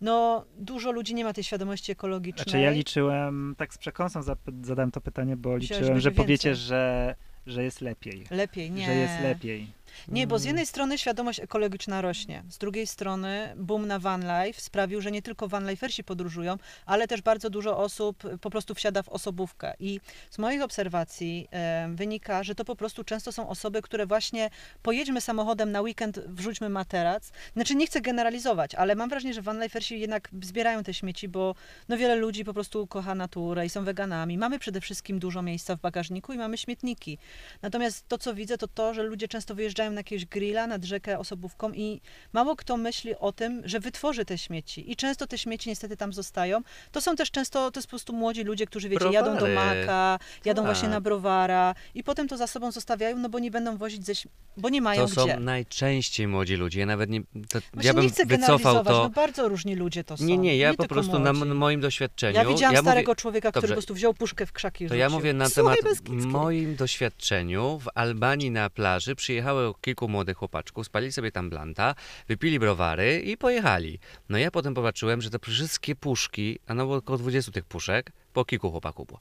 no, dużo ludzi nie ma tej świadomości ekologicznej. Znaczy ja liczyłem, tak z przekąsem zadałem to pytanie, bo Myślałeś, że liczyłem, że powiecie, więcej. że, że jest lepiej. Lepiej, nie. Że jest lepiej. Nie, bo z jednej strony świadomość ekologiczna rośnie, z drugiej strony boom na van life sprawił, że nie tylko vanlifersi podróżują, ale też bardzo dużo osób po prostu wsiada w osobówkę. I z moich obserwacji e, wynika, że to po prostu często są osoby, które właśnie pojedźmy samochodem na weekend, wrzućmy materac. Znaczy nie chcę generalizować, ale mam wrażenie, że vanlifersi jednak zbierają te śmieci, bo no wiele ludzi po prostu kocha naturę i są weganami. Mamy przede wszystkim dużo miejsca w bagażniku i mamy śmietniki. Natomiast to, co widzę, to to, że ludzie często wyjeżdżają na jakiegoś grilla nad rzekę osobówką i mało kto myśli o tym, że wytworzy te śmieci. I często te śmieci niestety tam zostają. To są też często, to jest po prostu młodzi ludzie, którzy, wiecie, jadą do Browary. Maka, jadą Tak. właśnie na browara i potem to za sobą zostawiają, no bo nie będą wozić ze bo nie mają To są gdzie. najczęściej młodzi ludzie. Ja nawet nie. To, Właśnie ja bym nie chcę wycofał to. no bardzo różni ludzie to są. Nie, nie, ja po tylko prostu na młodzi. moim doświadczeniu. Ja widziałam ja starego mówię, człowieka, który Dobrze. po prostu wziął puszkę w krzaki i To ja rzucił. mówię na Słuchaj, temat moim doświadczeniu. W Albanii na plaży przyjechało kilku młodych chłopaczków, spalili sobie tam blanta, wypili browary i pojechali. No ja potem popatrzyłem, że te wszystkie puszki, a no było około 20 tych puszek, po kilku chłopaków było,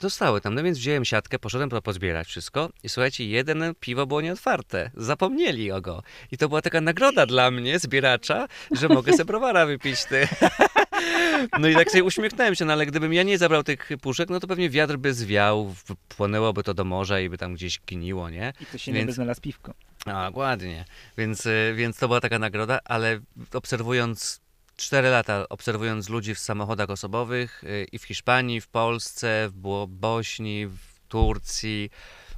zostały tam. No więc wziąłem siatkę, poszedłem to pozbierać wszystko i słuchajcie, jeden piwo było nieotwarte. Zapomnieli o go. I to była taka nagroda dla mnie, zbieracza, że mogę sobie browara wypić. Ty. No i tak sobie uśmiechnąłem się, no ale gdybym ja nie zabrał tych puszek, no to pewnie wiatr by zwiał, wpłynęłoby to do morza i by tam gdzieś gniło, nie? I to się Więc- nie by znalazł piwko. A, ładnie. Więc, y, więc to była taka nagroda, ale obserwując 4 lata, obserwując ludzi w samochodach osobowych y, i w Hiszpanii, w Polsce, w Bo- Bośni, w Turcji,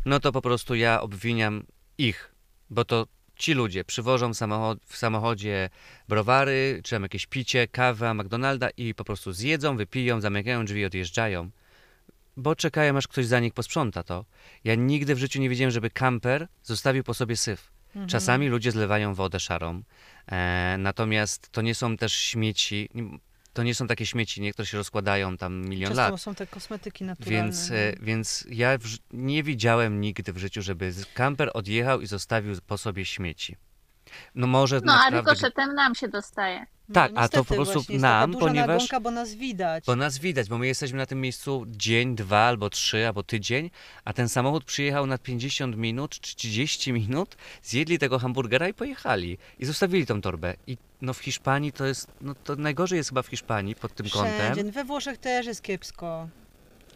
no to po prostu ja obwiniam ich, bo to ci ludzie przywożą samochod, w samochodzie browary, czy tam jakieś picie, kawę, McDonalda i po prostu zjedzą, wypiją, zamykają drzwi i odjeżdżają. Bo czekają, aż ktoś za nich posprząta to. Ja nigdy w życiu nie widziałem, żeby kamper zostawił po sobie syf. Mhm. Czasami ludzie zlewają wodę szarą, e, natomiast to nie są też śmieci, to nie są takie śmieci, nie, które się rozkładają tam milion Często lat. są te kosmetyki naturalne. Więc, e, więc ja nie widziałem nigdy w życiu, żeby kamper odjechał i zostawił po sobie śmieci. No może No, a naprawdę... rykoszetem nam się dostaje. tak, no, a to niestety po prostu właśnie jest nam, duża ponieważ- nagonka, bo nas widać. Bo nas widać, bo my jesteśmy na tym miejscu dzień, dwa, albo trzy, albo tydzień, a ten samochód przyjechał na 50 minut, czy 30 minut, zjedli tego hamburgera i pojechali. I zostawili tą torbę. I no w Hiszpanii to jest, no to najgorzej jest chyba w Hiszpanii pod tym kątem. Wszędzie. We Włoszech też jest kiepsko.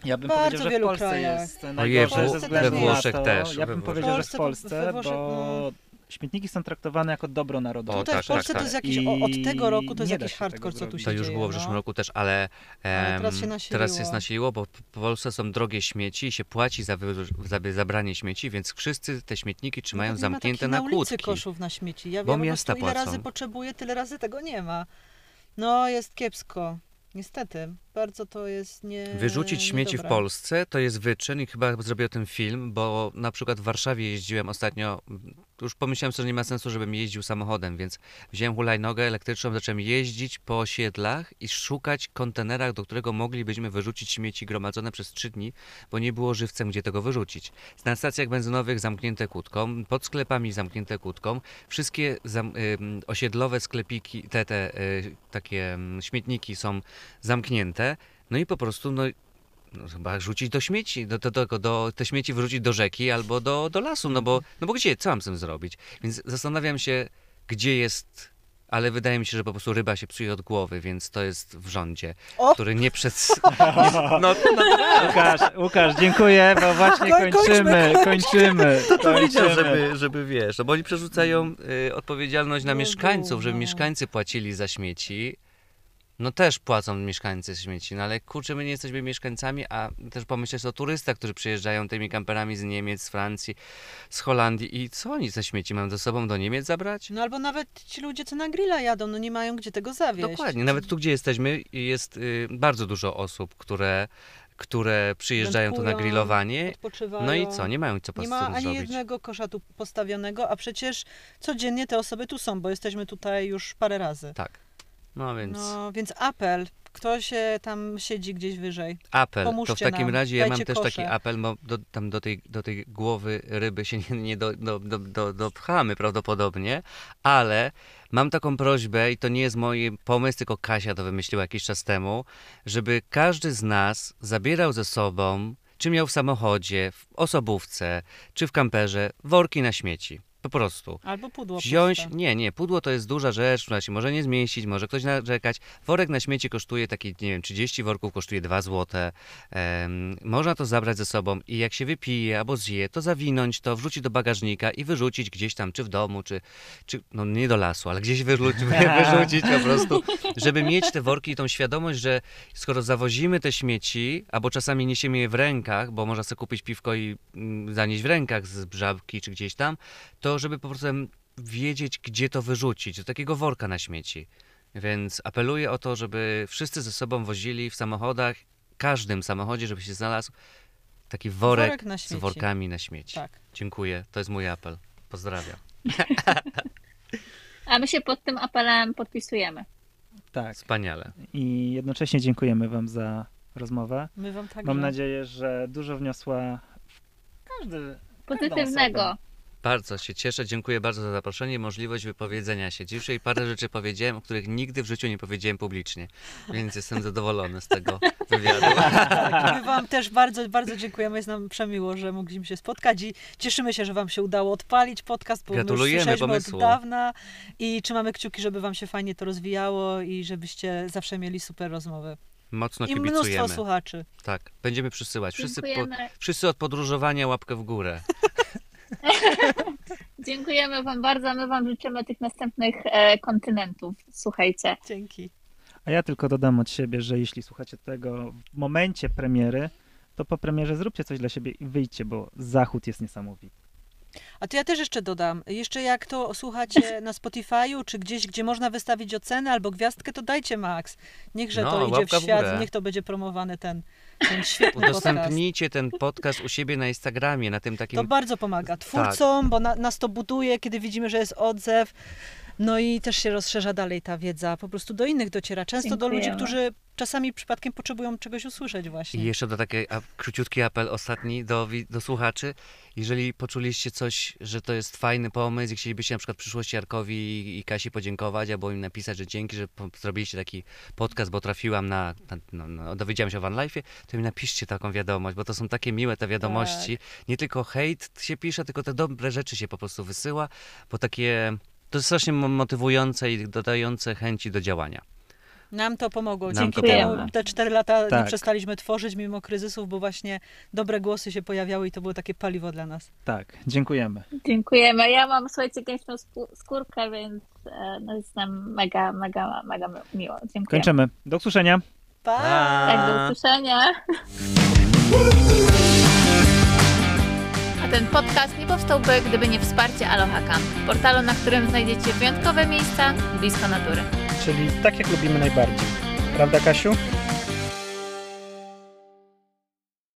Ja bym Bardzo powiedział, że w wielu Polsce krajach. jest Ojej, najgorzej w- ze we względu na Włoszech to, też, Ja we bym Włoszech. powiedział, że W w Polsce, Polsce, we Włoszech, bo śmietniki są traktowane jako dobro narodowe. Tutaj tak, w Polsce tak, to jest tak. jakiś, o, od tego roku to jest I nie jakiś hardcore, co tu się To już dzieje. było w zeszłym no. roku też, ale, Ale teraz się nasiliło. teraz jest nasiliło, bo w Polsce są drogie śmieci i się płaci za, wy, za wy- zabranie śmieci, więc wszyscy te śmietniki trzymają Nawet nie ma zamknięte na na kłódki. koszów na śmieci. Ja Bo wiem, po miasta prostu ile razy potrzebuję, tyle razy tego nie ma. No, jest kiepsko. Niestety. Bardzo to jest nie Wyrzucić śmieci w. Polsce to jest wyczyn i chyba zrobię o tym film, bo na przykład w Warszawie jeździłem ostatnio, już pomyślałem sobie, że nie ma sensu, żebym jeździł samochodem, więc wziąłem hulajnogę elektryczną, zacząłem jeździć po osiedlach i szukać kontenera, do którego moglibyśmy wyrzucić śmieci gromadzone przez trzy dni, bo nie było żywcem, gdzie tego wyrzucić. Na stacjach benzynowych zamknięte kłódką, pod sklepami zamknięte kłódką, wszystkie zam, ym, osiedlowe sklepiki, te, te y, takie ym, śmietniki są zamknięte, no i po prostu, no, no chyba rzucić do śmieci, do, do, do, do, te śmieci wyrzucić do rzeki albo do, do lasu, no bo, no bo gdzie, co mam z tym zrobić? Więc zastanawiam się, gdzie jest ale wydaje mi się, że po prostu ryba się psuje od głowy, więc to jest w rządzie, O! który nie przed... Nie, no, no, Łukasz, Łukasz, dziękuję, bo właśnie Koń- kończymy, kończymy. to powiedział, kończymy. żeby, żeby wiesz, no bo oni przerzucają y, odpowiedzialność na No mieszkańców, żeby mieszkańcy płacili za śmieci. No też płacą mieszkańcy śmieci, no ale kurczę, my nie jesteśmy mieszkańcami, a też pomyśleć o turystach, którzy przyjeżdżają tymi kamperami z Niemiec, z Francji, z Holandii i co oni ze śmieci mają ze sobą do Niemiec zabrać? No albo nawet ci ludzie, co na grilla jadą, no nie mają gdzie tego zawieźć. Dokładnie, nawet tu, gdzie jesteśmy, jest y, bardzo dużo osób, które, które przyjeżdżają tu na Wędkują, grillowanie. No i co, nie mają co Nie z ma ani zrobić. jednego kosza tu postawionego, a przecież codziennie te osoby tu są, bo jesteśmy tutaj już parę razy. Tak. No więc No więc apel, kto się tam siedzi gdzieś wyżej. apel. To w pomóżcie takim nam, razie ja mam dajcie też taki kosze. apel, bo do, tam do tej, do tej głowy ryby się nie, nie do, do, do, do, dopchamy prawdopodobnie, ale mam taką prośbę i to nie jest mój pomysł, tylko Kasia to wymyśliła jakiś czas temu, żeby każdy z nas zabierał ze sobą, czy miał w samochodzie, w osobówce, czy w kamperze, worki na śmieci. Po prostu. Albo pudło Wziąć, puste. nie, nie, pudło to jest duża rzecz, która się może nie zmieścić, może ktoś narzekać. Worek na śmieci kosztuje taki, nie wiem, 30 worków kosztuje 2 złote. Em, można to zabrać ze sobą i jak się wypije albo zje, to zawinąć to, wrzucić do bagażnika i wyrzucić gdzieś tam, czy w domu, czy, czy no nie do lasu, ale gdzieś wyrzucić, wyrzucić po prostu, żeby mieć te worki i tą świadomość, że skoro zawozimy te śmieci, albo czasami niesiemy je w rękach, bo można sobie kupić piwko i mm, zanieść w rękach z brzabki czy gdzieś tam, to żeby po prostu wiedzieć, gdzie to wyrzucić, do takiego worka na śmieci. Więc apeluję o to, żeby wszyscy ze sobą wozili w samochodach, każdym samochodzie, żeby się znalazł taki worek, Worek na z workami na śmieci. Tak. Dziękuję, to jest mój apel. Pozdrawiam. A my się pod tym apelem podpisujemy. Tak. Wspaniale. I jednocześnie dziękujemy Wam za rozmowę. My wam tak Mam nadzieję, że dużo wniosła każdy. Pozytywnego. Bardzo się cieszę, dziękuję bardzo za zaproszenie i możliwość wypowiedzenia się. Dzisiaj parę rzeczy powiedziałem, o których nigdy w życiu nie powiedziałem publicznie, więc jestem zadowolony z tego wywiadu. My wam też bardzo, bardzo dziękujemy. Jest nam przemiło, że mogliśmy się spotkać i cieszymy się, że wam się udało odpalić podcast, bo Gratulujemy my już od dawna i trzymamy kciuki, żeby wam się fajnie to rozwijało i żebyście zawsze mieli super rozmowy. Mocno I mnóstwo kibicujemy. słuchaczy. Tak, będziemy przysyłać. Wszyscy, po, wszyscy od podróżowania łapkę w górę. Dziękujemy Wam bardzo, a my Wam życzymy tych następnych e, kontynentów. Słuchajcie. Dzięki. A ja tylko dodam od siebie, że jeśli słuchacie tego w momencie premiery, to po premierze zróbcie coś dla siebie i wyjdźcie, bo zachód jest niesamowity. A to ja też jeszcze dodam. Jeszcze jak to słuchacie na Spotify'u, czy gdzieś, gdzie można wystawić ocenę albo gwiazdkę, to dajcie Max. Niechże No, to idzie w w świat, górę. niech to będzie promowany ten, ten świetny podcast. Udostępnijcie ten podcast u siebie na Instagramie, na tym takim... To bardzo pomaga Tak. twórcom, bo na, nas to buduje, kiedy widzimy, że jest odzew. No i też się rozszerza dalej ta wiedza, po prostu do innych dociera. Często do ludzi, Dziękujemy. którzy czasami przypadkiem potrzebują czegoś usłyszeć właśnie. I jeszcze do taki a, króciutki apel ostatni do, do słuchaczy. Jeżeli poczuliście coś, że to jest fajny pomysł i chcielibyście na przykład w przyszłości Jarkowi i- i Kasi podziękować, albo im napisać, że dzięki, że po- zrobiliście taki podcast, bo trafiłam na, na, no, no, dowiedziałam się o Van Life'ie, to mi napiszcie taką wiadomość, bo to są takie miłe te wiadomości. Nie tylko hejt się pisze, tylko te dobre rzeczy się po prostu wysyła, bo takie... To jest strasznie mo- motywujące i dodające chęci do działania. Nam to pomogło. Nam Dzięki to temu pomogło. te cztery lata nie Tak. przestaliśmy tworzyć mimo kryzysów, bo właśnie dobre głosy się pojawiały i to było takie paliwo dla nas. Tak, dziękujemy. Dziękujemy. Ja mam, słuchajcie, skó- skórkę, więc e, no jest nam mega, mega, mega miło. Dziękuję. Kończymy. Do usłyszenia. Pa! Tak, do usłyszenia. Ten podcast nie powstałby, gdyby nie wsparcie Aloha Camp, portalu, na którym znajdziecie wyjątkowe miejsca blisko natury. Czyli tak jak lubimy najbardziej. Prawda, Kasiu?